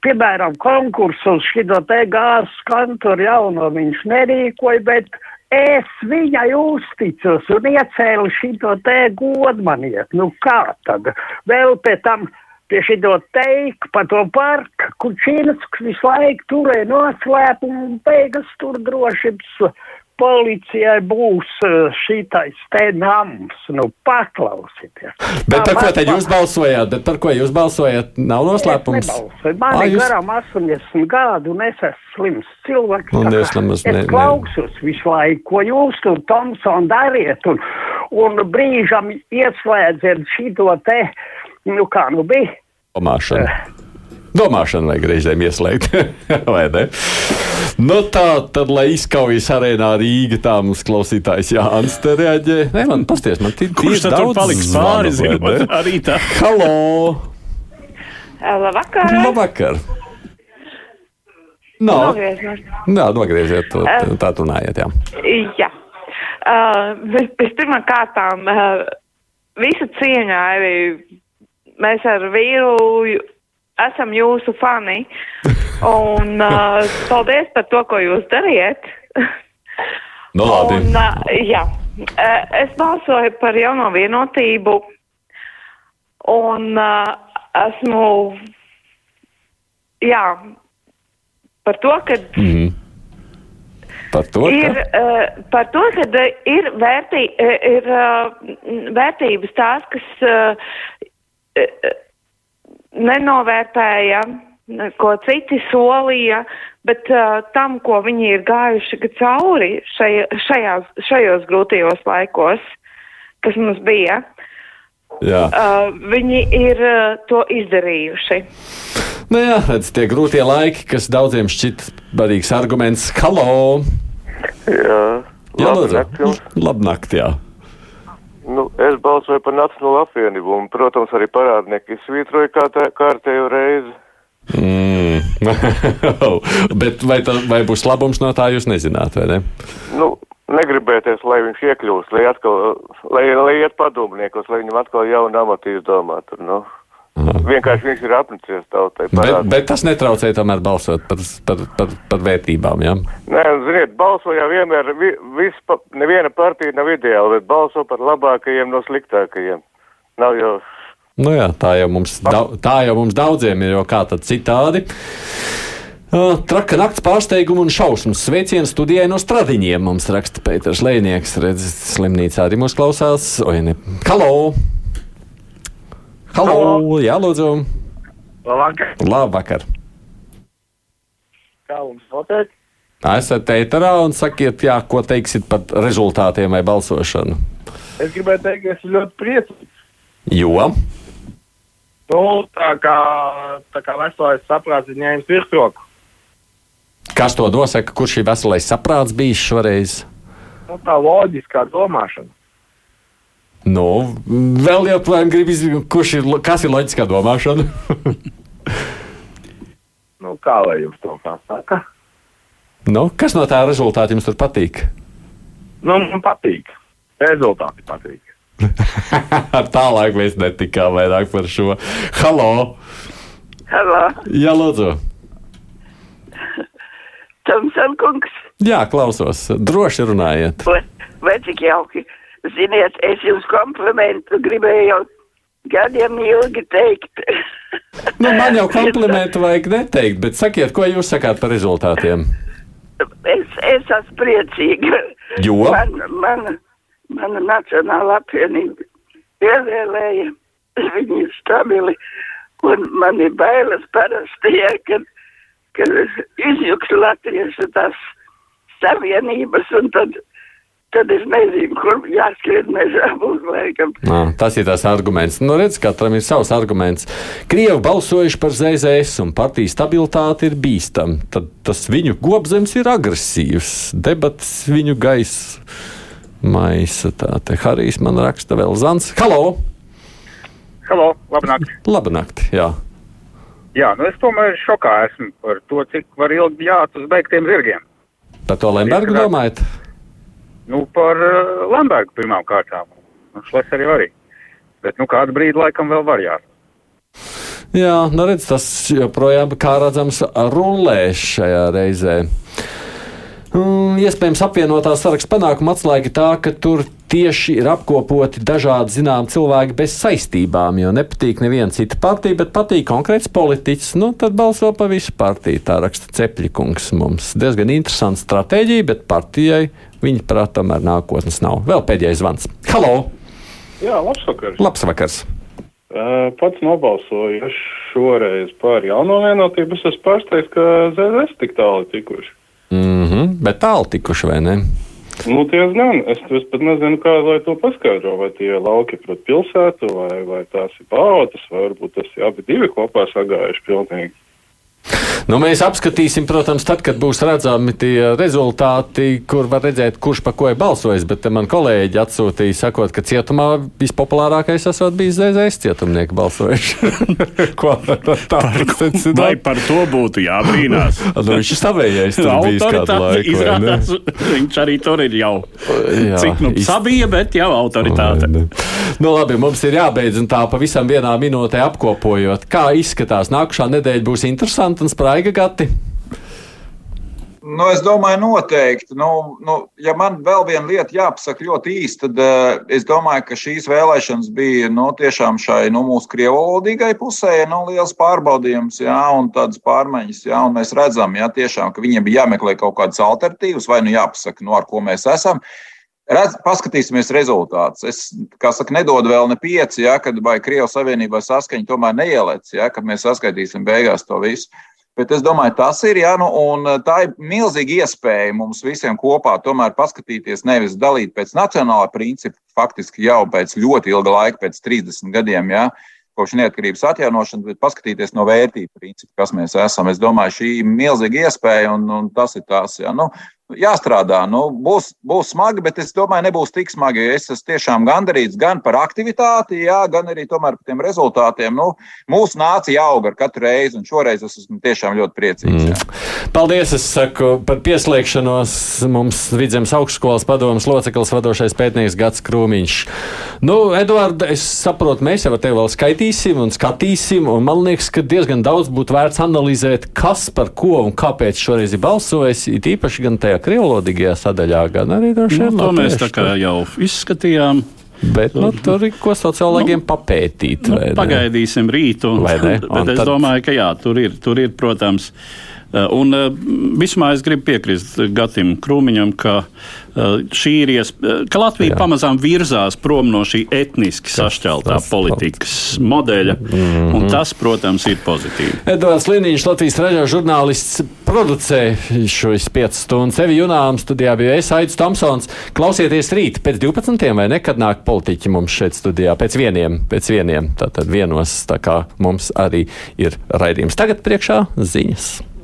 Piemēram, konkursu uz šito te gāzes kantoru jauno viņš nerīkoja, bet es viņai uzticos un iecēlu šito te godmaniet. Nu kā tad? Vēl pēc tam pie šito teiku par to parku, Čīnas visu laiku turēja noslēpumu un beigas tur drošības policijai būs eh, šitais te nams. Nu, paklausieties. Bet par ko tad jūs balsojāt? Bet par ko jūs balsojāt? Nav noslēpums. Man ir jūs- garām 80 gadu, un es esmu slims cilvēks. Un tā es nemaz es ne- ne- klausos visu laiku, ko jūs tur, Tomson, dariet, un, un brīžam ieslēdziet šito te, nu kā nu bija. Domāšana. Domāšana vajag reizēm ieslēgt, vai ne? Nu tā, tad, lai izkaujas arēnā Rīga, tā mums klausītājs Jānis te reaģē. Nē, man pasties, man tīri Kurš tad tur paliks pāri, zinot, arī tā? Halo! Labvakar! Labvakar! Nav. Nogriežos. Jā, nogrieziet to, tā runājiet, jā. Jā. Uh, Vispirmām kārtām, uh, visu cieņā arī mēs ar vīru esam jūsu fani. Un uh, paldies par to, ko jūs dariet. Nu, labi. Un, uh, jā, uh, es balsoju par jauno vienotību. Un uh, esmu, jā, par to, ka Mhm. Par to, ir ka... uh, par to, ka ir, vērtī, ir uh, vērtības tās, kas uh, nenovērtēja, ko citi solīja, bet uh, tam, ko viņi ir gājuši cauri šai, šajās, šajos grūtajos laikos, kas mums bija, Jā. uh, viņi ir uh, to izdarījuši. Nu jā, redz, tie grūtie laiki, kas daudziem šķiet barīgs arguments. Halo! Jā, jums. Labnakt, jā. Nu, es balsoju par Nacionālo apvienību, un, protams, arī parādnieki svītroja kā tā, kārtējo reizi. Mm. Bet vai, tā, vai būs labums no tā, jūs nezināt, vai ne? Nu, negribēties, lai viņš iekļūst, lai atkal, lai, lai iet padomniekos, lai viņam atkal jaunu amatu izdomāt. Tur, nu. Vienkārši viņš ir apnicies tautai. Bet, bet tas netraucē tomēr balsot par, par, par, par vērtībām, jā? Nē, un, ziniet, balsojā vienmēr, vi, vis, pa, neviena partija nav ideāla, bet balso par labākajiem no sliktākajiem. Nav jau Nu jā, tā jau mums, dau, tā jau mums daudziem ir, jo kā tad citādi. Uh, Traka nakts pārsteigumu un šausmas sveicienu studijai no stradiņiem mums raksta Pēters Lēnieks. Redz, slimnīcā arī mūs klausās. Oi, ne. Halo! Halo! Halo. Jā, lūdzu! Labvakar. Labvakar! Kā mums pateikt? Esat ēterā un sakiet, jā, ko teiksit par rezultātiem vai balsošanu. Es gribēju teikt, ka esmu ļoti priecīgs. Jo? Nu, tā kā, tā kā veselais saprāts ir ņēmis virsroku. Kas to nosaka, kurš ir veselais saprāts bijis šoreiz? Nu, tā loģiskā domāšana. Nu, vēl joprojām izdarīt, kurš ir, kas ir loģiskā domāšana. Nu, kā lai jums to kā saka? nu, kas no tā rezultāta jums tur patīk? Nu, man patīk. Rezultāti patīk. Tālāk mēs netikām vairāk par šo. Halo! Halo, Jā, lūdzu! Tomson kungs, Jā, klausos. Droši runājiet. vai, vai cik jauki. Ziniet, es jums komplimentu gribēju jau gadiem ilgi teikt. Nu, man jau komplimentu vajag neteikt, bet sakiet, ko jūs sakāt par rezultātiem? Es, es esmu priecīga. Jo? Man, man, mana Nacionāla apvienība ievēlēja, viņi ir stabili, un man ir bailes parasti, ja, kad, kad izjuks latviešu tās savienības, un tad, tad es nezinu, kur jāskrien mežā būs laikam. Nā, tas ir tas arguments. Nu, redz, katram ir savs arguments. Krievi balsojuši par ZZS, un partijas stabilitāte ir bīstama. Tad tas viņu gobzems ir agresīvs. Debats viņu gaisa maisa. Tā te Harijs man raksta vēl Zants. Halo! Halo, labnakt. Labnakt, jā. Jā, nu es tomēr šokā esmu par to, cik var ilgi jāt uz beigtiem zirgiem. Par to Lembergu domājat? Nu, par uh, Lambergu pirmām kārtām. Nu, šles arī. Bet, nu, kādu brīdi laikam vēl var jāt. Jā, nu redz, tas joprojām, kā redzams, rulē šajā reizē. Mm, iespējams, apvienotā saraksta panākuma atslēga tā, ka tur tieši ir apkopoti dažādi zinām cilvēki bez saistībām, jo nepatīk neviena cita partija, bet patīk konkrēts politiķis. Nu, tad balso pa visu partiju. Tā raksta Cepļikungs. Mums diezgan interesanta stratēģija, bet partijai viņa prāt tomēr nākotnes nav. Vēl pēdējais zvans. Halo! Jā, labs vakars. Labs vakars! Uh, pats nobalsoju šoreiz par jauno vienotību. Es esmu pārsteigts, ka ZZS tik tālu tikuši. Mm -hmm, bet tālu tikuši vai ne? Nu, diezgan. Es, es pat nezinu, kā lai to paskaidro. Vai tie lauki pret pilsētu, vai, vai tās ir pautas, vai varbūt tas ir abi divi kopā sagājuši pilnīgi. Nu, mēs apskatīsim, protams, tad, kad būs redzami tie rezultāti, kur var redzēt, kurš par ko ir balsojis. Bet man kolēģi atsūtīja, sakot, ka cietumā vispopulārākais esot bijis ZZS cietumnieki balsojuši. ko tā secināt? Vai par to būtu jābrīnās? nu, viņš ir savējais. Laiku, izrādās, viņš arī tur ir jau. Jā, Cik nu iz... sabija, bet jau autoritāte. Nu, labi, mums ir jābeidz un tā pavisam vienā minūtē apkopojot. Kā izskatās nākamā nedēļa būs interesanta un spraiga gati? Nu, es domāju, noteikti. Nu, nu, ja man vēl viena lieta jāpasaka ļoti īsti, tad uh, es domāju, ka šīs vēlēšanas bija nu, tiešām šai nu, mūsu krievalodīgai pusē nu, liels pārbaudījums jā, un tādas pārmaiņas. Jā, un mēs redzam, jā, tiešām, ka viņiem bija jāmeklē kaut kādas alternatīvas, vai nu jāpasaka, nu, ar ko mēs esam. Redz, paskatīsimies rezultātus. Es saku, nedodu vēl ne pieci, ja, kad vai Krievijas Savienībā saskaņa tomēr neielēc, ja, kad mēs saskaitīsim beigās to visu. Bet es domāju, tas ir, ja, nu, un tā ir milzīga iespēja mums visiem kopā tomēr paskatīties, nevis dalīt pēc nacionālā principa, faktiski jau pēc ļoti ilga laika, pēc 30 gadiem, ja, kopš neatkarības atjaunošanas, bet paskatīties no vērtību principa, kas mēs esam. Es domāju, šī ir milzīga iespēja, un, un tas ir tas. Ja. Nu, jāstrādā. Nu, būs, būs smagi, bet es domāju, nebūs tik smagi. Es esmu tiešām gandarīts gan par aktivitāti, jā, gan arī par tiem rezultātiem. Nu, mūsu nācija aug ar katru reizi, un šoreiz es esmu tiešām ļoti priecīgs. Jā. Mm. Paldies! Es saku par pieslēgšanos mums Vidzemes augstskolas padomus loceklis vadošais pētnieks Gats Krūmiņš. Nu, Eduard, es saprotu, mēs jau ar tevi vēl skaitīsim un skatīsim, un man liekas, ka diezgan daudz būtu vērts analizēt, kas par ko un kāpēc šoreiz ir balsojis, it īpaši gan tajā tajā krievlodīgajā sadaļā, gan arī droši vien. Nu, to mēs tā kā jau izskatījām. Bet nu, tur ir ko sociālajiem nu, papētīt. Nu, pagaidīsim rītu. bet es tad... domāju, ka jā, tur ir, tur ir protams. Uh, un uh, vismā es gribu piekrist Gatim Krūmiņam, ka šī ir iespēja, ka Latvija Jā. pamazām virzās prom no šī etniski sašķeltā politikas modeļa, mm -hmm. un tas, protams, ir pozitīvi. Edvards Liniņš, Latvijas raidījuma žurnālists, producē šos 5 stundas. Sevi junām studijā bija es, Aits Tomsons. Klausieties rīt pēc 12. vai nekad nāk politiķi mums šeit studijā pēc vieniem, pēc vieniem, tātad vienos, tā kā mums arī ir raidījums. Tagad priekšā ziņas.